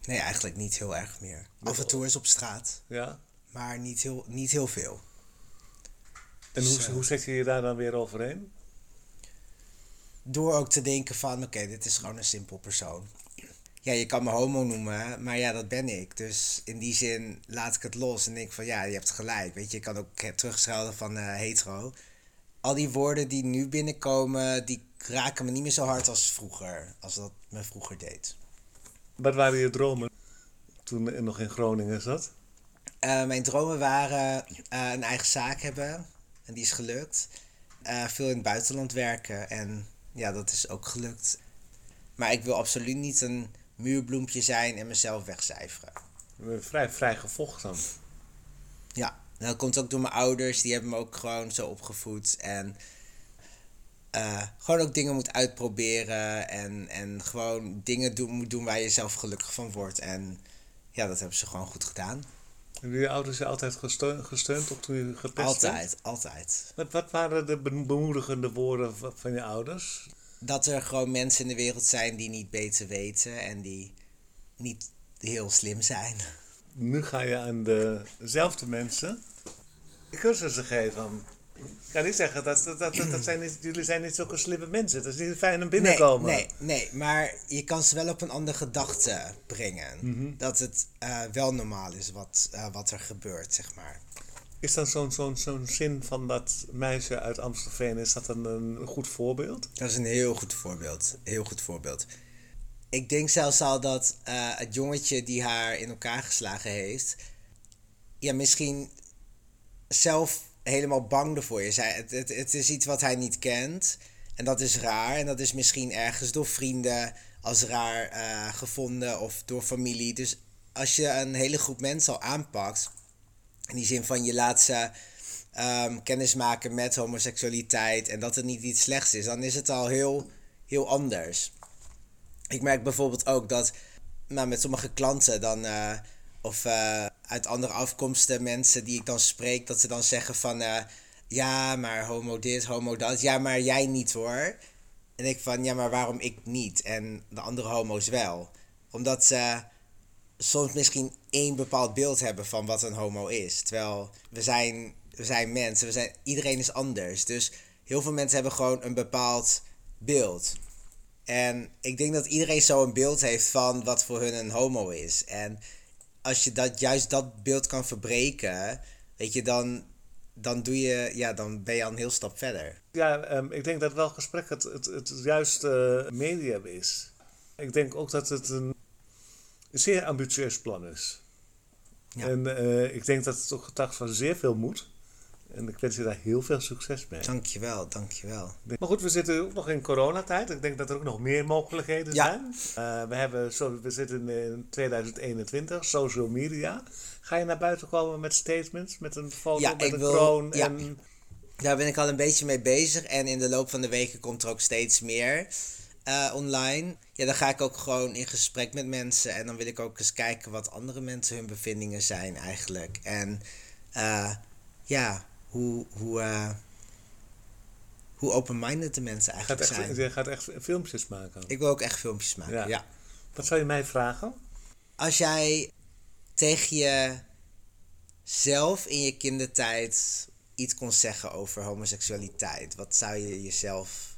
[SPEAKER 6] Nee, eigenlijk niet heel erg meer. Af en toe is op straat,
[SPEAKER 2] Ja?
[SPEAKER 6] maar niet heel, niet heel veel.
[SPEAKER 2] En hoe, hoe zet je je daar dan weer overheen?
[SPEAKER 6] Door ook te denken van, oké, dit is gewoon een simpel persoon. Ja, je kan me homo noemen, maar ja, dat ben ik. Dus in die zin laat ik het los en denk van, ja, je hebt gelijk. Weet je, je kan ook terugschelden van eh, hetero. Al die woorden die nu binnenkomen, die raken me niet meer zo hard als vroeger. Als dat me vroeger deed.
[SPEAKER 2] Wat waren je dromen toen je nog in Groningen zat?
[SPEAKER 6] Eh, mijn dromen waren eh, een eigen zaak hebben. En die is gelukt. Veel in het buitenland werken. En ja, dat is ook gelukt. Maar ik wil absoluut niet een muurbloempje zijn en mezelf wegcijferen.
[SPEAKER 2] Vrij, vrij gevochten.
[SPEAKER 6] Ja, en dat komt ook door mijn ouders. Die hebben me ook gewoon zo opgevoed. En eh, gewoon ook dingen moet uitproberen. En, en gewoon dingen doen, moet doen waar je zelf gelukkig van wordt. En ja, dat hebben ze gewoon goed gedaan.
[SPEAKER 2] Hebben je ouders je altijd gesteund, gesteund op toen je gepest werd?
[SPEAKER 6] Altijd, altijd.
[SPEAKER 2] Wat, wat waren de be- bemoedigende woorden van je ouders?
[SPEAKER 6] Dat er gewoon mensen in de wereld zijn die niet beter weten en die niet heel slim zijn.
[SPEAKER 2] Nu ga je aan dezelfde mensen cursussen geven. Ik ga niet zeggen dat, dat, dat, dat zijn niet, jullie zijn niet zulke slimme mensen. Het is niet fijn om binnenkomen.
[SPEAKER 6] Nee, nee, nee, maar je kan ze wel op een andere gedachte brengen. Dat het eh, wel normaal is wat, eh, wat er gebeurt, zeg maar.
[SPEAKER 2] Is dan zo'n zo'n zin van dat meisje uit Amstelveen, is dat een, een goed voorbeeld?
[SPEAKER 6] Dat is een heel goed voorbeeld. Heel goed voorbeeld. Ik denk zelfs al dat eh, het jongetje die haar in elkaar geslagen heeft, ja, misschien zelf helemaal bang ervoor is. Hij, het, het, het is iets wat hij niet kent. En dat is raar. En dat is misschien ergens door vrienden als raar eh, gevonden of door familie. Dus als je een hele groep mensen al aanpakt, in die zin van je laat ze ehm, kennis maken met homoseksualiteit en dat het niet iets slechts is, dan is het al heel, heel anders. Ik merk bijvoorbeeld ook dat nou, met sommige klanten dan, eh, of eh, uit andere afkomsten, mensen die ik dan spreek, dat ze dan zeggen van eh, ja, maar homo dit, homo dat, ja, maar jij niet hoor. En ik van ja, maar waarom ik niet en de andere homo's wel? Omdat ze soms misschien één bepaald beeld hebben van wat een homo is. Terwijl we zijn, we zijn mensen, we zijn, iedereen is anders. Dus heel veel mensen hebben gewoon een bepaald beeld. En ik denk dat iedereen zo een beeld heeft van wat voor hun een homo is. En als je dat, juist dat beeld kan verbreken, weet je, dan, dan, doe je, ja, dan ben je al een heel stap verder.
[SPEAKER 2] Ja, ehm, ik denk dat wel gesprek het, het, het juiste medium is. Ik denk ook dat het een zeer ambitieus plan is.
[SPEAKER 6] Ja.
[SPEAKER 2] En eh, ik denk dat het ook getuigt van zeer veel moed. En ik wens je daar heel veel succes mee.
[SPEAKER 6] Dankjewel, dankjewel.
[SPEAKER 2] Maar goed, we zitten ook nog in coronatijd. Ik denk dat er ook nog meer mogelijkheden
[SPEAKER 6] Ja.
[SPEAKER 2] zijn. Eh, we, hebben, we zitten in 2021, social media. Ga je naar buiten komen met statements, met een foto,
[SPEAKER 6] Ja,
[SPEAKER 2] met
[SPEAKER 6] ik
[SPEAKER 2] een
[SPEAKER 6] wil-
[SPEAKER 2] kroon?
[SPEAKER 6] ja.
[SPEAKER 2] En,
[SPEAKER 6] Daar ben ik al een beetje mee bezig. En in de loop van de weken komt er ook steeds meer eh, online. Ja, dan ga ik ook gewoon in gesprek met mensen. En dan wil ik ook eens kijken wat andere mensen hun bevindingen zijn eigenlijk. En eh, ja, hoe, hoe, eh, hoe open-minded de mensen
[SPEAKER 2] gaat
[SPEAKER 6] eigenlijk
[SPEAKER 2] echt,
[SPEAKER 6] zijn.
[SPEAKER 2] je gaat echt filmpjes maken.
[SPEAKER 6] Ik wil ook echt filmpjes maken,
[SPEAKER 2] Ja.
[SPEAKER 6] ja.
[SPEAKER 2] Wat zou je mij vragen?
[SPEAKER 6] Als jij tegen jezelf in je kindertijd iets kon zeggen over homoseksualiteit, wat zou je jezelf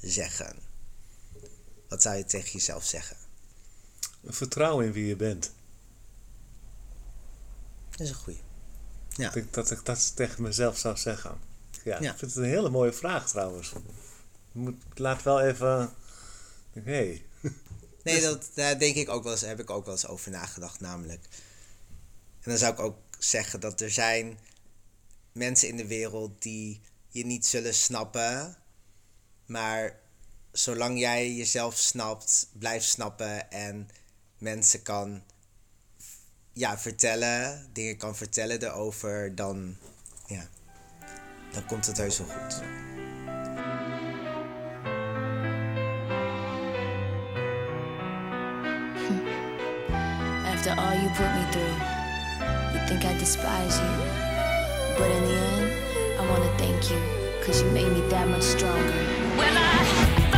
[SPEAKER 6] zeggen? Wat zou je tegen jezelf zeggen?
[SPEAKER 2] Vertrouwen in wie je bent.
[SPEAKER 6] Dat is een goeie. Ja.
[SPEAKER 2] Ik denk dat ik dat tegen mezelf zou zeggen. Ja,
[SPEAKER 6] Ja.
[SPEAKER 2] ik vind het een hele mooie vraag trouwens. Moet, laat wel even... Hé,
[SPEAKER 6] Nee, dat, daar denk ik ook wel eens, heb ik ook wel eens over nagedacht, namelijk. En dan zou ik ook zeggen dat er zijn mensen in de wereld die je niet zullen snappen, maar zolang jij jezelf snapt, blijft snappen en mensen kan ja, vertellen, dingen kan vertellen erover, dan, ja, dan komt het heus wel goed.
[SPEAKER 8] After all you put me through, you think I despise you. But in the end, I wanna thank you, cause you made me that much stronger. Well, I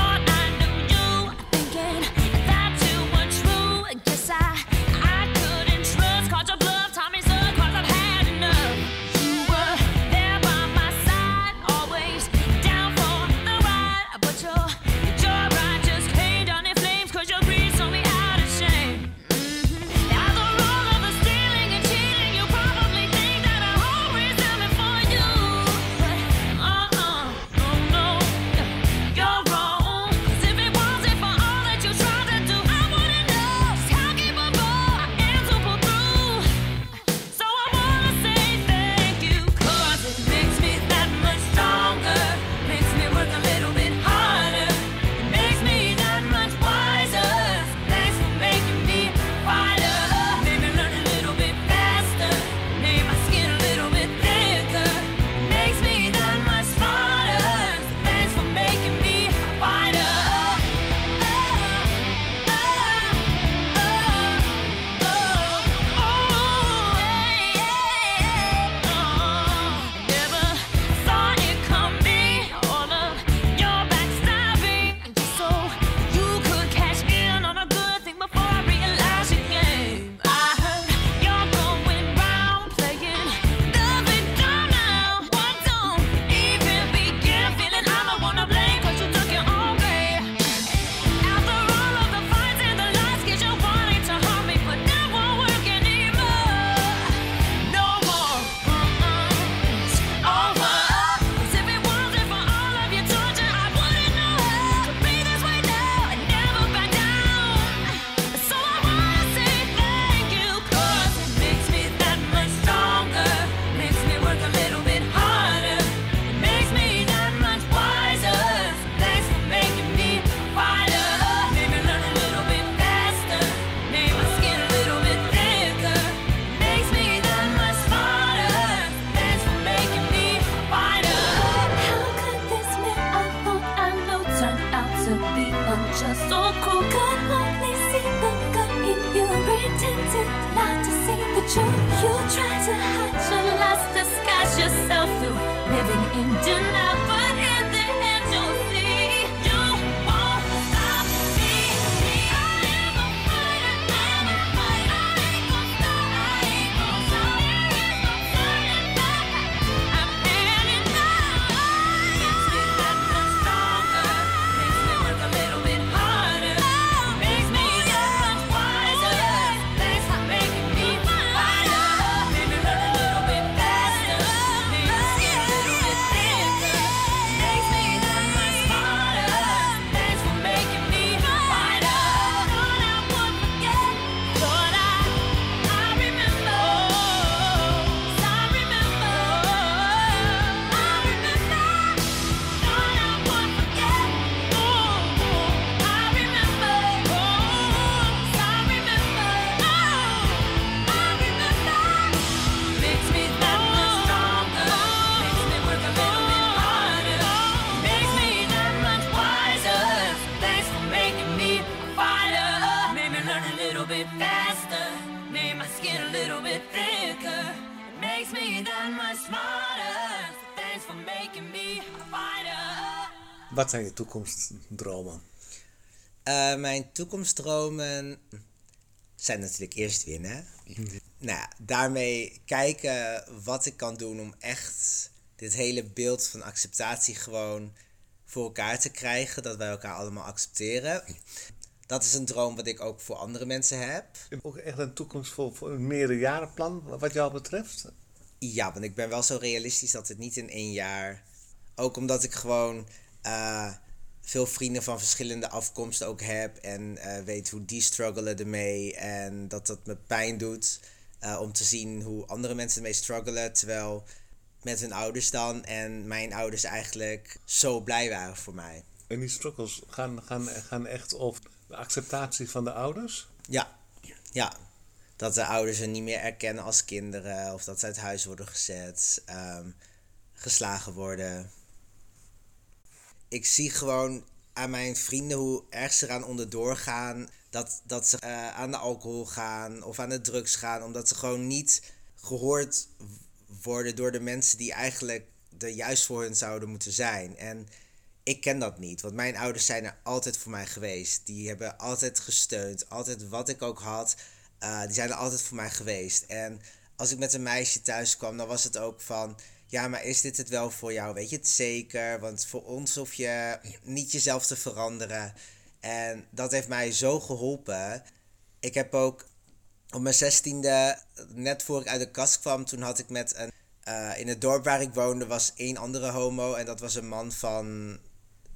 [SPEAKER 2] Wat zijn je toekomstdromen?
[SPEAKER 6] Eh, mijn toekomstdromen zijn natuurlijk eerst winnen. Nou ja, daarmee kijken wat ik kan doen om echt dit hele beeld van acceptatie gewoon voor elkaar te krijgen. Dat wij elkaar allemaal accepteren. Dat is een droom wat ik ook voor andere mensen heb.
[SPEAKER 2] Ook echt een toekomst voor, voor een meerjarenplan wat jou betreft?
[SPEAKER 6] Ja, want ik ben wel zo realistisch dat het niet in één jaar. Ook omdat ik gewoon eh, veel vrienden van verschillende afkomsten ook heb. En eh, weet hoe die struggelen ermee. En dat dat me pijn doet eh, om te zien hoe andere mensen ermee struggelen. Terwijl met hun ouders dan en mijn ouders eigenlijk zo blij waren voor mij.
[SPEAKER 2] En die struggles gaan, gaan, gaan echt over de acceptatie van de ouders?
[SPEAKER 6] Ja, ja. Dat de ouders ze niet meer erkennen als kinderen. Of dat ze uit huis worden gezet. ehm, geslagen worden. Ik zie gewoon aan mijn vrienden hoe erg ze eraan onderdoor gaan. Dat, dat ze eh, aan de alcohol gaan of aan de drugs gaan. Omdat ze gewoon niet gehoord worden door de mensen die eigenlijk er juist voor hun zouden moeten zijn. En ik ken dat niet, want mijn ouders zijn er altijd voor mij geweest. Die hebben altijd gesteund, altijd wat ik ook had, eh, die zijn er altijd voor mij geweest. En als ik met een meisje thuis kwam, dan was het ook van, ja, maar is dit het wel voor jou? Weet je het zeker? Want voor ons hoef je niet jezelf te veranderen. En dat heeft mij zo geholpen. Ik heb ook op mijn zestiende, net voor ik uit de kast kwam, toen had ik met een. eh, in het dorp waar ik woonde was één andere homo. En dat was een man van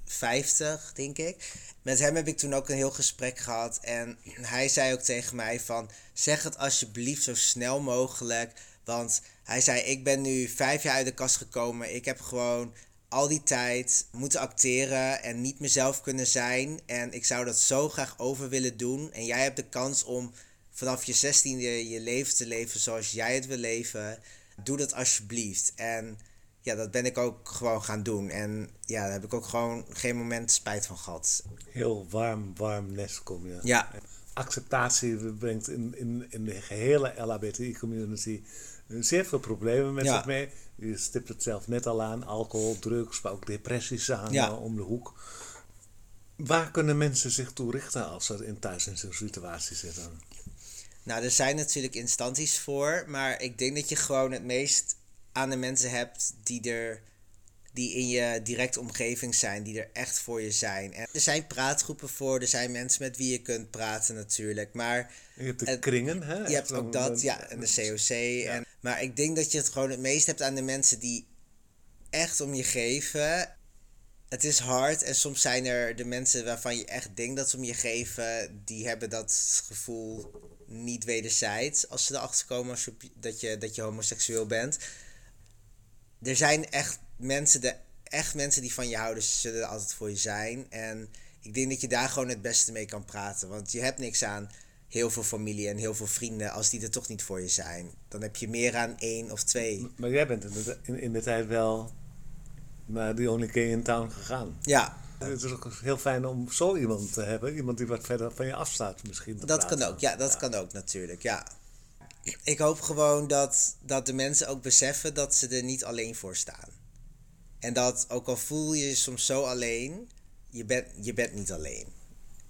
[SPEAKER 6] 50, denk ik. Met hem heb ik toen ook een heel gesprek gehad. En hij zei ook tegen mij van... Zeg het alsjeblieft zo snel mogelijk. Want hij zei, ik ben nu vijf jaar uit de kast gekomen. Ik heb gewoon al die tijd moeten acteren en niet mezelf kunnen zijn. En ik zou dat zo graag over willen doen. En jij hebt de kans om vanaf je zestiende je leven te leven zoals jij het wil leven. Doe dat alsjeblieft. En ja, dat ben ik ook gewoon gaan doen. En ja, daar heb ik ook gewoon geen moment spijt van gehad.
[SPEAKER 2] Heel warm, warm nest kom je.
[SPEAKER 6] Ja.
[SPEAKER 2] Acceptatie brengt in, in, in de gehele LHBTI-community zeer veel problemen met zich mee. Je stipt het zelf net al aan. Alcohol, drugs, maar ook depressies aan om de hoek. Waar kunnen mensen zich toe richten als ze in thuis in zo'n situatie zitten?
[SPEAKER 6] Nou, er zijn natuurlijk instanties voor, maar ik denk dat je gewoon het meest aan de mensen hebt die er die in je directe omgeving zijn, die er echt voor je zijn. En er zijn praatgroepen voor, er zijn mensen met wie je kunt praten natuurlijk, maar
[SPEAKER 2] Je hebt de kringen, hè?
[SPEAKER 6] je hebt ook dat, ja, en de COC. En, maar ik denk dat je het gewoon het meest hebt aan de mensen die echt om je geven. Het is hard en soms zijn er de mensen waarvan je echt denkt dat ze om je geven, die hebben dat gevoel niet wederzijds als ze erachter komen als je, dat, je, dat je homoseksueel bent. Er zijn echt mensen, de, echt mensen die van je houden, zullen er altijd voor je zijn. En ik denk dat je daar gewoon het beste mee kan praten. Want je hebt niks aan heel veel familie en heel veel vrienden als die er toch niet voor je zijn. Dan heb je meer aan één of twee.
[SPEAKER 2] Maar jij bent in de, in, in de tijd wel naar The Only Gay in Town gegaan.
[SPEAKER 6] Ja,
[SPEAKER 2] Het is ook heel fijn om zo iemand te hebben. Iemand die wat verder van je afstaat misschien.
[SPEAKER 6] dat
[SPEAKER 2] praten.
[SPEAKER 6] kan ook. Ja, dat kan ook natuurlijk. Ja. Ik hoop gewoon dat, dat de mensen ook beseffen dat ze er niet alleen voor staan. En dat ook al voel je je soms zo alleen, je bent, je bent niet alleen.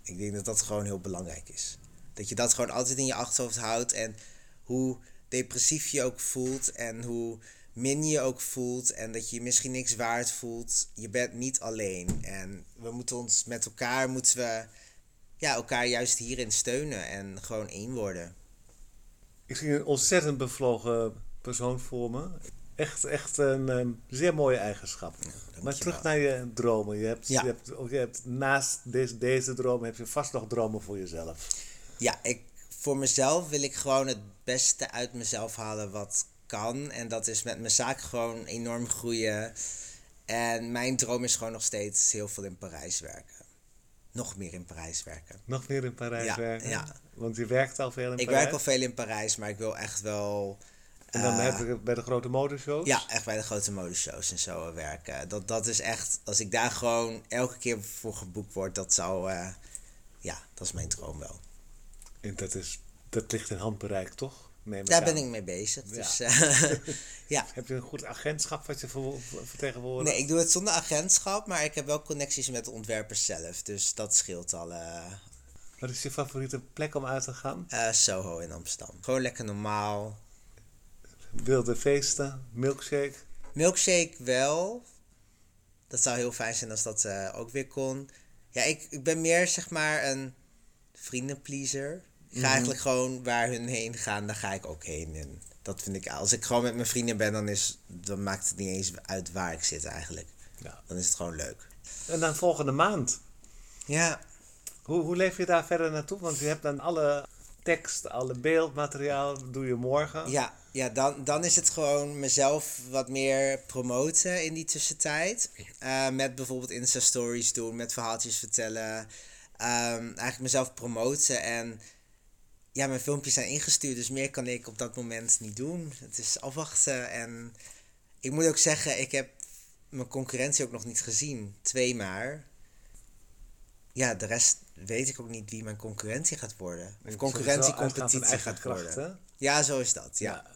[SPEAKER 6] Ik denk dat dat gewoon heel belangrijk is. Dat je dat gewoon altijd in je achterhoofd houdt. En hoe depressief je ook voelt en hoe min je ook voelt en dat je je misschien niks waard voelt, je bent niet alleen. En we moeten ons met elkaar moeten we ja, elkaar juist hierin steunen en gewoon één worden.
[SPEAKER 2] Ik zie een ontzettend bevlogen persoon voor me. Echt, echt een ehm, zeer mooie eigenschap. maar terug naar je dromen. Je hebt,
[SPEAKER 6] Ja.
[SPEAKER 2] je hebt, je hebt naast deze, deze dromen heb je vast nog dromen voor jezelf.
[SPEAKER 6] Ja, ik, voor mezelf wil ik gewoon het beste uit mezelf halen wat kan. En dat is met mijn zaak gewoon enorm groeien. En mijn droom is gewoon nog steeds heel veel in Parijs werken. Nog meer in Parijs werken.
[SPEAKER 2] Nog meer in Parijs
[SPEAKER 6] Ja,
[SPEAKER 2] werken.
[SPEAKER 6] ja.
[SPEAKER 2] Want je werkt al veel in
[SPEAKER 6] Ik
[SPEAKER 2] Parijs.
[SPEAKER 6] werk al veel in Parijs, maar ik wil echt wel...
[SPEAKER 2] En dan
[SPEAKER 6] eh,
[SPEAKER 2] heb ik bij de grote modeshows.
[SPEAKER 6] Ja, echt bij de grote modeshows en zo werken. Dat, dat is echt, als ik daar gewoon elke keer voor geboekt word, dat zou, eh, ja, dat is mijn droom wel.
[SPEAKER 2] En dat, is, dat ligt in handbereik, toch?
[SPEAKER 6] Daar ben ik mee bezig.
[SPEAKER 2] Ja.
[SPEAKER 6] Dus eh, ja.
[SPEAKER 2] Heb je een goed agentschap wat je ver- vertegenwoordigt?
[SPEAKER 6] Nee, ik doe het zonder agentschap, maar ik heb wel connecties met de ontwerpers zelf. Dus dat scheelt al. eh,
[SPEAKER 2] Wat is je favoriete plek om uit te gaan?
[SPEAKER 6] eh, Soho in Amsterdam. Gewoon lekker normaal.
[SPEAKER 2] Wilde feesten, milkshake.
[SPEAKER 6] Milkshake wel. Dat zou heel fijn zijn als dat ook weer kon. Ja, ik, ik ben meer zeg maar een vriendenpleaser. Ga eigenlijk gewoon waar hun heen gaan, daar ga ik ook heen. En dat vind ik, als ik gewoon met mijn vrienden ben, dan, is, dan maakt het niet eens uit waar ik zit eigenlijk.
[SPEAKER 2] Ja.
[SPEAKER 6] Dan is het gewoon leuk.
[SPEAKER 2] En dan volgende maand.
[SPEAKER 6] Ja,
[SPEAKER 2] Hoe, hoe leef je daar verder naartoe? Want je hebt dan alle tekst, alle beeldmateriaal, doe je morgen.
[SPEAKER 6] Ja, ja dan, dan is het gewoon mezelf wat meer promoten in die tussentijd. Eh, met bijvoorbeeld Insta-stories doen, met verhaaltjes vertellen. Ehm, eigenlijk mezelf promoten. En ja, mijn filmpjes zijn ingestuurd, dus meer kan ik op dat moment niet doen. Het is afwachten. En ik moet ook zeggen, ik heb mijn concurrentie ook nog niet gezien. Twee maar. Ja, de rest weet ik ook niet wie mijn concurrentie gaat worden. Of concurrentiecompetitie gaat worden. Ja, zo is dat. Ja.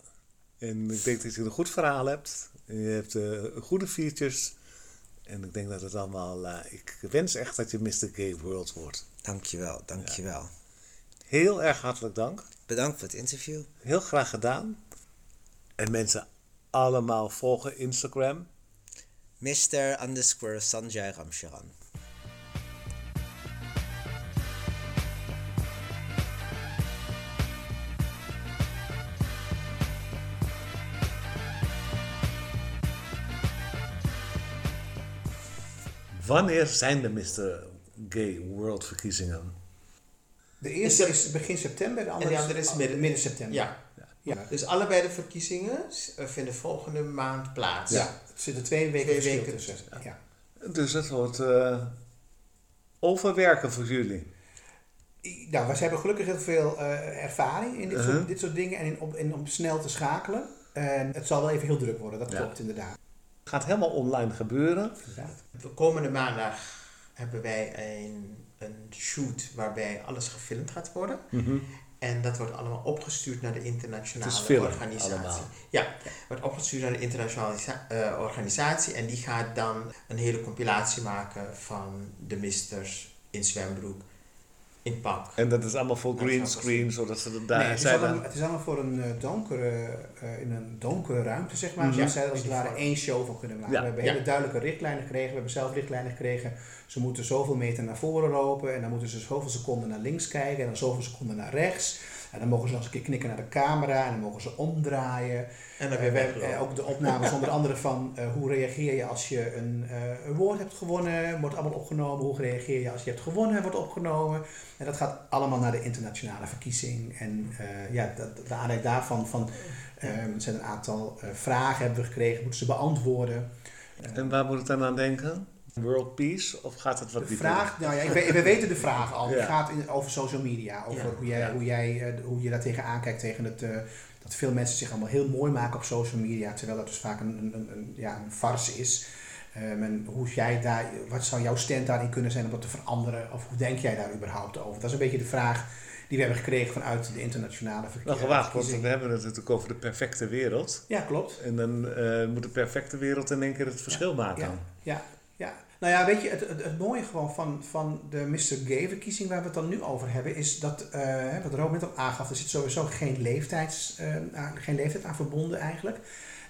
[SPEAKER 2] En ik denk dat je een goed verhaal hebt. En je hebt eh, goede features. En ik denk dat het allemaal... eh, ik wens echt dat je Mr. Gay World wordt.
[SPEAKER 6] Dankjewel, dankjewel.
[SPEAKER 2] Heel erg hartelijk dank.
[SPEAKER 6] Bedankt voor het interview.
[SPEAKER 2] Heel graag gedaan. En mensen allemaal volgen Instagram.
[SPEAKER 6] Mr. underscore Sanjay Ramcharan.
[SPEAKER 2] Wanneer zijn de Mr. Gay World verkiezingen?
[SPEAKER 4] De eerste is begin september, de andere,
[SPEAKER 5] En de andere is midden-
[SPEAKER 4] midden september.
[SPEAKER 5] Ja.
[SPEAKER 4] Ja.
[SPEAKER 5] Dus allebei de verkiezingen eh, vinden volgende maand plaats.
[SPEAKER 4] Ja, er zitten twee weken
[SPEAKER 5] Twee weken
[SPEAKER 4] tussen. Ja.
[SPEAKER 2] Dus het wordt eh, overwerken voor jullie.
[SPEAKER 4] Nou, we hebben gelukkig heel veel eh, ervaring in dit, soort,
[SPEAKER 2] Uh-huh.
[SPEAKER 4] dit soort dingen en in, op, in, om snel te schakelen. En het zal wel even heel druk worden, dat
[SPEAKER 2] Ja.
[SPEAKER 4] klopt inderdaad.
[SPEAKER 2] Het gaat helemaal online gebeuren.
[SPEAKER 4] inderdaad.
[SPEAKER 5] De komende maandag hebben wij een, een shoot waarbij alles gefilmd gaat worden. En dat wordt allemaal opgestuurd naar de internationale
[SPEAKER 2] Het is film
[SPEAKER 5] organisatie.
[SPEAKER 2] allemaal.
[SPEAKER 5] Ja, wordt opgestuurd naar de internationale eh, organisatie. En die gaat dan een hele compilatie maken van de misters in zwembroek, in pak.
[SPEAKER 2] En dat is allemaal voor
[SPEAKER 5] Dat is
[SPEAKER 2] green
[SPEAKER 5] allemaal
[SPEAKER 2] screen, zodat ze er daar
[SPEAKER 4] Nee, het, is
[SPEAKER 2] zijn.
[SPEAKER 4] allemaal, het is allemaal voor een eh, donkere, eh, in een donkere ruimte, zeg maar.
[SPEAKER 2] Mhm.
[SPEAKER 4] Zodat zij er als het
[SPEAKER 5] Ja.
[SPEAKER 4] ware één show van kunnen maken.
[SPEAKER 2] Ja.
[SPEAKER 4] We hebben
[SPEAKER 5] Ja.
[SPEAKER 4] hele duidelijke richtlijnen gekregen. We hebben zelf richtlijnen gekregen. Ze moeten zoveel meter naar voren lopen. En dan moeten ze zoveel seconden naar links kijken. En dan zoveel seconden naar rechts. En dan mogen ze nog eens een keer knikken naar de camera. En dan mogen ze omdraaien.
[SPEAKER 5] En dan
[SPEAKER 4] Eh,
[SPEAKER 5] weer
[SPEAKER 4] we hebben
[SPEAKER 5] weglopen.
[SPEAKER 4] eh, ook de opnames onder andere van eh, hoe reageer je als je een eh, award hebt gewonnen, wordt allemaal opgenomen. Hoe reageer je als je hebt gewonnen, wordt opgenomen. En dat gaat allemaal naar de internationale verkiezing. En eh, ja, dat, de aanleiding daarvan van, eh, zijn een aantal eh, vragen hebben we gekregen, moeten ze beantwoorden.
[SPEAKER 2] En waar moet ik dan aan denken? World Peace? Of gaat het wat
[SPEAKER 4] De
[SPEAKER 2] dieper?
[SPEAKER 4] vraag, nou ja, ik we weten de vraag al.
[SPEAKER 2] Ja.
[SPEAKER 4] gaat in, over social media. Over
[SPEAKER 5] Ja.
[SPEAKER 4] hoe, jij, hoe, jij, eh, hoe je daar tegenaan kijkt. Tegen het, eh, dat veel mensen zich allemaal heel mooi maken op social media. Terwijl dat dus vaak een, een, een, een- ja, een farce is. Ehm, en hoe jij daar, wat zou jouw stand daarin kunnen zijn om dat te veranderen? Of hoe denk jij daar überhaupt over? Dat is een beetje de vraag die we hebben gekregen vanuit de internationale verkie-
[SPEAKER 2] Nou, gewaagd, want we
[SPEAKER 4] verkiezingen.
[SPEAKER 2] hebben het natuurlijk over de perfecte wereld.
[SPEAKER 4] Ja, klopt.
[SPEAKER 2] En dan eh, moet de perfecte wereld in één keer het verschil maken.
[SPEAKER 4] Ja, ja, ja. Nou ja, weet je, het, het, het mooie gewoon van, van de Mr. Gay-verkiezing waar we het dan nu over hebben, is dat, hè, wat Rob net al aangaf, er zit sowieso geen, leeftijds, eh, geen leeftijd aan verbonden eigenlijk.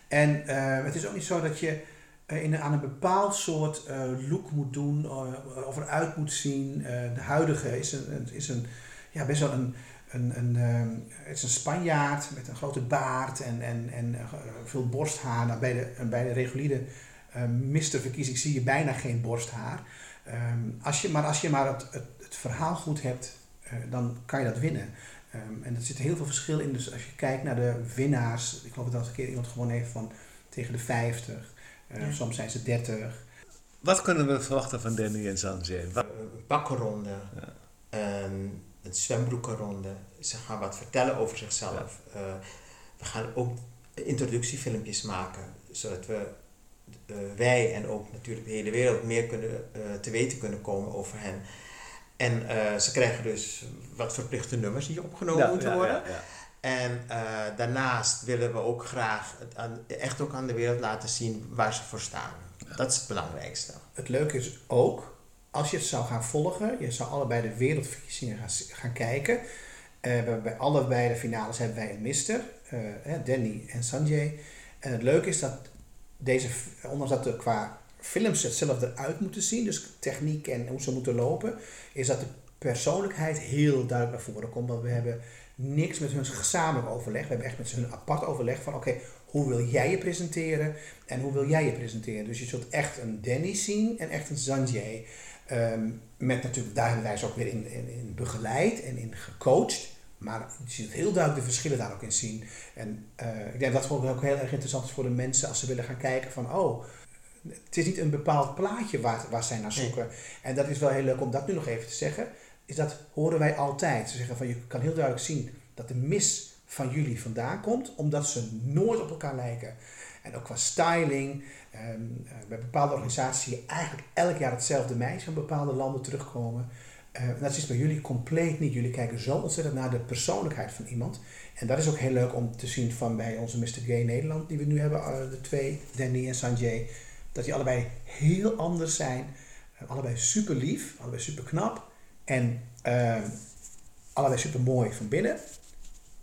[SPEAKER 4] En eh, het is ook niet zo dat je in aan een bepaald soort look moet doen, of eruit moet zien. De huidige is een, is een ja, best wel een, een, een, het is een Spanjaard met een grote baard en, en, en veel borsthaar. Nou, bij, de, bij de reguliere uh, Mister-verkiezing zie je bijna geen borsthaar. Ehm, als je, maar als je maar het, het, het verhaal goed hebt, eh, dan kan je dat winnen. Ehm, en er zit heel veel verschil in. Dus als je kijkt naar de winnaars, ik geloof dat er een keer iemand gewonnen heeft van tegen de 50. Eh,
[SPEAKER 5] Ja.
[SPEAKER 4] Soms zijn ze 30.
[SPEAKER 2] Wat kunnen we verwachten van Danny en Sanjay? Wat-
[SPEAKER 5] een bakkenronde, een, een zwembroekenronde. Ze gaan wat vertellen over zichzelf. Eh, we gaan ook introductiefilmpjes maken, zodat we, eh, wij en ook natuurlijk de hele wereld meer kunnen, eh, te weten kunnen komen over hen. En eh, ze krijgen dus wat verplichte nummers die opgenomen
[SPEAKER 2] Ja,
[SPEAKER 5] moeten
[SPEAKER 2] ja,
[SPEAKER 5] worden.
[SPEAKER 2] ja, ja.
[SPEAKER 5] En eh, daarnaast willen we ook graag het aan, echt ook aan de wereld laten zien waar ze voor staan. Dat is het belangrijkste.
[SPEAKER 4] Het leuke is ook, als je het zou gaan volgen, je zou allebei de wereldverkiezingen gaan, gaan kijken. Eh, bij allebei de finales hebben wij een mister, eh, hè, Danny en Sanjay. En het leuke is dat deze, ondanks dat er qua films hetzelfde eruit moeten zien, dus techniek en hoe ze moeten lopen, is dat de persoonlijkheid heel duidelijk naar voren komt. Want we hebben niks met hun gezamenlijk overleg. We hebben echt met hun apart overleg van oké, hoe wil jij je presenteren en hoe wil jij je presenteren. Dus je zult echt een Danny zien en echt een Sanjay. Ehm, met natuurlijk, daar hebben wij ze ook weer in, in, in begeleid en in gecoacht. Maar je ziet heel duidelijk de verschillen daar ook in zien. En eh, ik denk dat het ook heel erg interessant is voor de mensen als ze willen gaan kijken van oh, het is niet een bepaald plaatje waar, waar zij naar zoeken. En dat is wel heel leuk om dat nu nog even te zeggen. Is dat horen wij altijd. Ze zeggen van je kan heel duidelijk zien dat de mis van jullie vandaan komt, omdat ze nooit op elkaar lijken. En ook qua styling. eh, bij bepaalde organisaties zie je eigenlijk elk jaar hetzelfde meisje van bepaalde landen terugkomen. Eh, dat is bij jullie compleet niet. Jullie kijken zo ontzettend naar de persoonlijkheid van iemand. En dat is ook heel leuk om te zien van bij onze Mr. Gay Nederland, die we nu hebben, eh, de twee, Danny en Sanjay. Dat die allebei heel anders zijn. Eh, allebei super lief, allebei super knap. En allebei super mooi van binnen.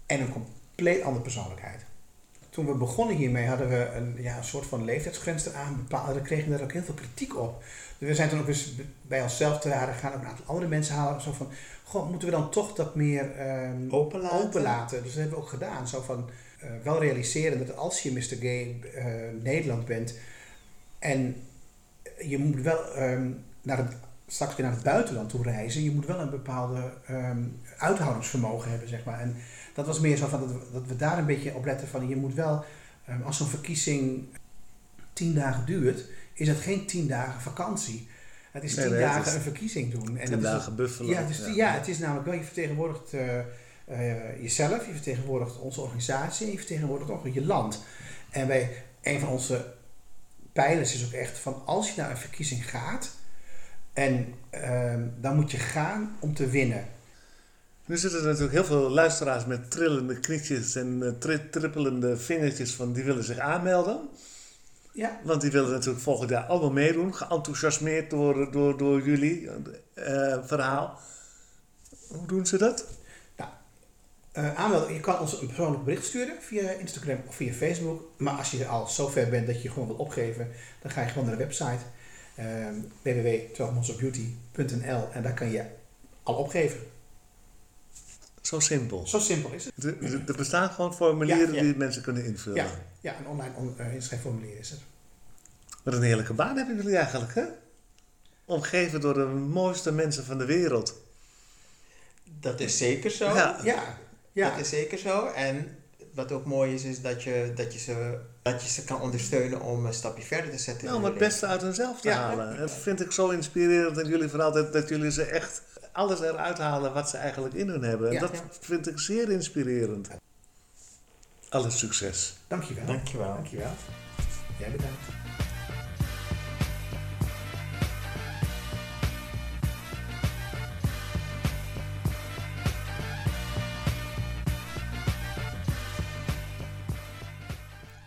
[SPEAKER 4] En een compleet andere persoonlijkheid. Toen we begonnen hiermee hadden we een, ja, een soort van leeftijdsgrens eraan bepaald. We kregen daar ook heel veel kritiek op. Dus we zijn toen ook eens bij onszelf te raden gegaan. Ook een aantal andere mensen halen. Zo van, goh, moeten we dan toch dat meer ehm,
[SPEAKER 5] Open laten?
[SPEAKER 4] open laten? Dus dat hebben we ook gedaan. Zo van, eh, wel realiseren dat als je Mr. Gay eh, Nederland bent... en je moet wel ehm, naar het, straks weer naar het buitenland toe reizen... je moet wel een bepaalde ehm, uithoudingsvermogen hebben, zeg maar. En dat was meer zo van dat we, dat we daar een beetje op letten van... je moet wel, als zo'n verkiezing tien dagen duurt... is dat geen tien dagen vakantie. Het is
[SPEAKER 2] Nee,
[SPEAKER 4] tien
[SPEAKER 2] nee,
[SPEAKER 4] dagen
[SPEAKER 2] is
[SPEAKER 4] een verkiezing doen. En
[SPEAKER 2] tien
[SPEAKER 4] dat is
[SPEAKER 2] dagen
[SPEAKER 4] ook-
[SPEAKER 2] buffelen,
[SPEAKER 4] Ja, het is,
[SPEAKER 2] ja.
[SPEAKER 4] ja. het is namelijk wel, je vertegenwoordigt eh, eh, jezelf, je vertegenwoordigt onze organisatie en je vertegenwoordigt ook je land. En bij een van onze pijlers is ook echt van als je naar een verkiezing gaat, en ehm, dan moet je gaan om te winnen.
[SPEAKER 2] Nu zitten er natuurlijk heel veel luisteraars met trillende knietjes en eh, tri- trippelende vingertjes van die willen zich aanmelden.
[SPEAKER 4] Ja,
[SPEAKER 2] Want die willen natuurlijk volgend jaar allemaal meedoen. Geenthousiasmeerd door, door, door jullie eh, verhaal. Hoe doen ze dat?
[SPEAKER 4] nou, eh, aanmelden. Je kan ons een persoonlijk bericht sturen via Instagram of via Facebook. Maar als je al zo ver bent dat je gewoon wil opgeven, dan ga je gewoon naar de website ehm www.12monthsofbeauty.nl en daar kan je al opgeven.
[SPEAKER 2] Zo simpel.
[SPEAKER 4] Zo simpel is het.
[SPEAKER 2] Er- Er er bestaan gewoon formulieren
[SPEAKER 4] Ja, ja.
[SPEAKER 2] die mensen kunnen invullen.
[SPEAKER 4] Ja, ja een online on, eh, inschrijfformulier is het.
[SPEAKER 2] Wat een heerlijke baan hebben jullie eigenlijk, hè? Omgeven door de mooiste mensen van de wereld.
[SPEAKER 5] Dat is zeker zo.
[SPEAKER 2] Ja.
[SPEAKER 4] Ja, ja.
[SPEAKER 5] Dat is zeker zo. En wat ook mooi is, is dat je, dat je, ze, dat je ze kan ondersteunen om een stapje verder te zetten.
[SPEAKER 2] Nou,
[SPEAKER 5] in
[SPEAKER 2] om het beste uit hunzelf te
[SPEAKER 4] Ja.
[SPEAKER 2] halen. Dat vind ik zo inspirerend in jullie verhaal. Dat, dat jullie ze echt alles eruit halen wat ze eigenlijk in hun hebben. En
[SPEAKER 4] Ja.
[SPEAKER 2] dat
[SPEAKER 5] Ja.
[SPEAKER 2] vind ik zeer inspirerend. Alle succes.
[SPEAKER 4] Dankjewel.
[SPEAKER 5] Dankjewel.
[SPEAKER 4] Dankjewel. Jij bedankt.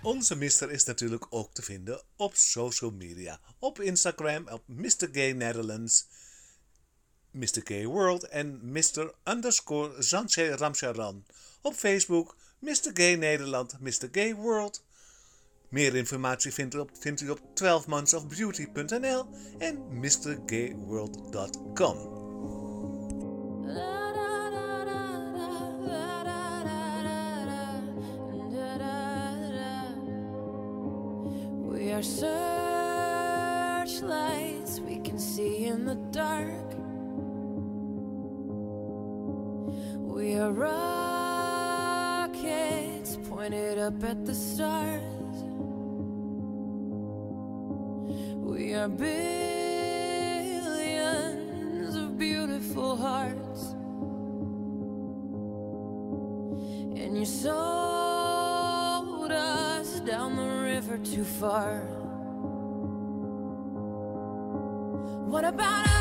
[SPEAKER 2] Onze mister is natuurlijk ook te vinden op social media. Op Instagram op Mr. Gay Netherlands, Mr. Gay World en Mr. Underscore Sanche Ramcharan. Op Facebook Mr. Gay Nederland, Mr. Gay World. Meer informatie vindt u op, vindt u op 12monthsofbeauty.nl en mrgayworld.com.
[SPEAKER 3] We are searchlights we can see in the dark. We are rockets pointed up at the stars. We are billions of beautiful hearts. And you sold us down the river too far. What about us?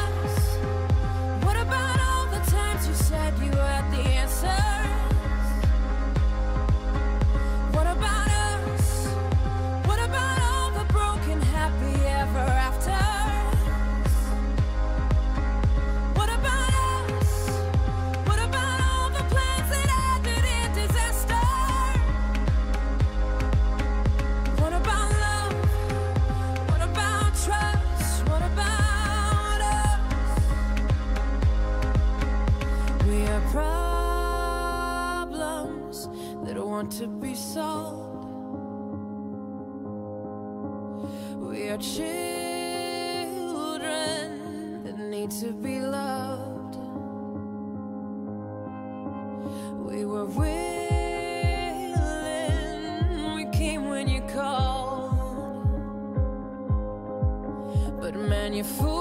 [SPEAKER 9] We. We are children that need to be loved. We were willing, we came when you called. But man, you
[SPEAKER 3] fool.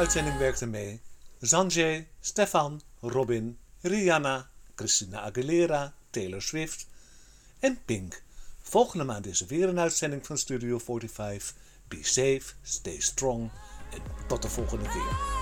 [SPEAKER 3] uitzending werkten mee Zanje, Stefan, Robin, Rihanna, Christina Aguilera, Taylor Swift en Pink. Volgende maand is er weer een uitzending van Studio 45. Be safe, stay strong en tot de volgende keer.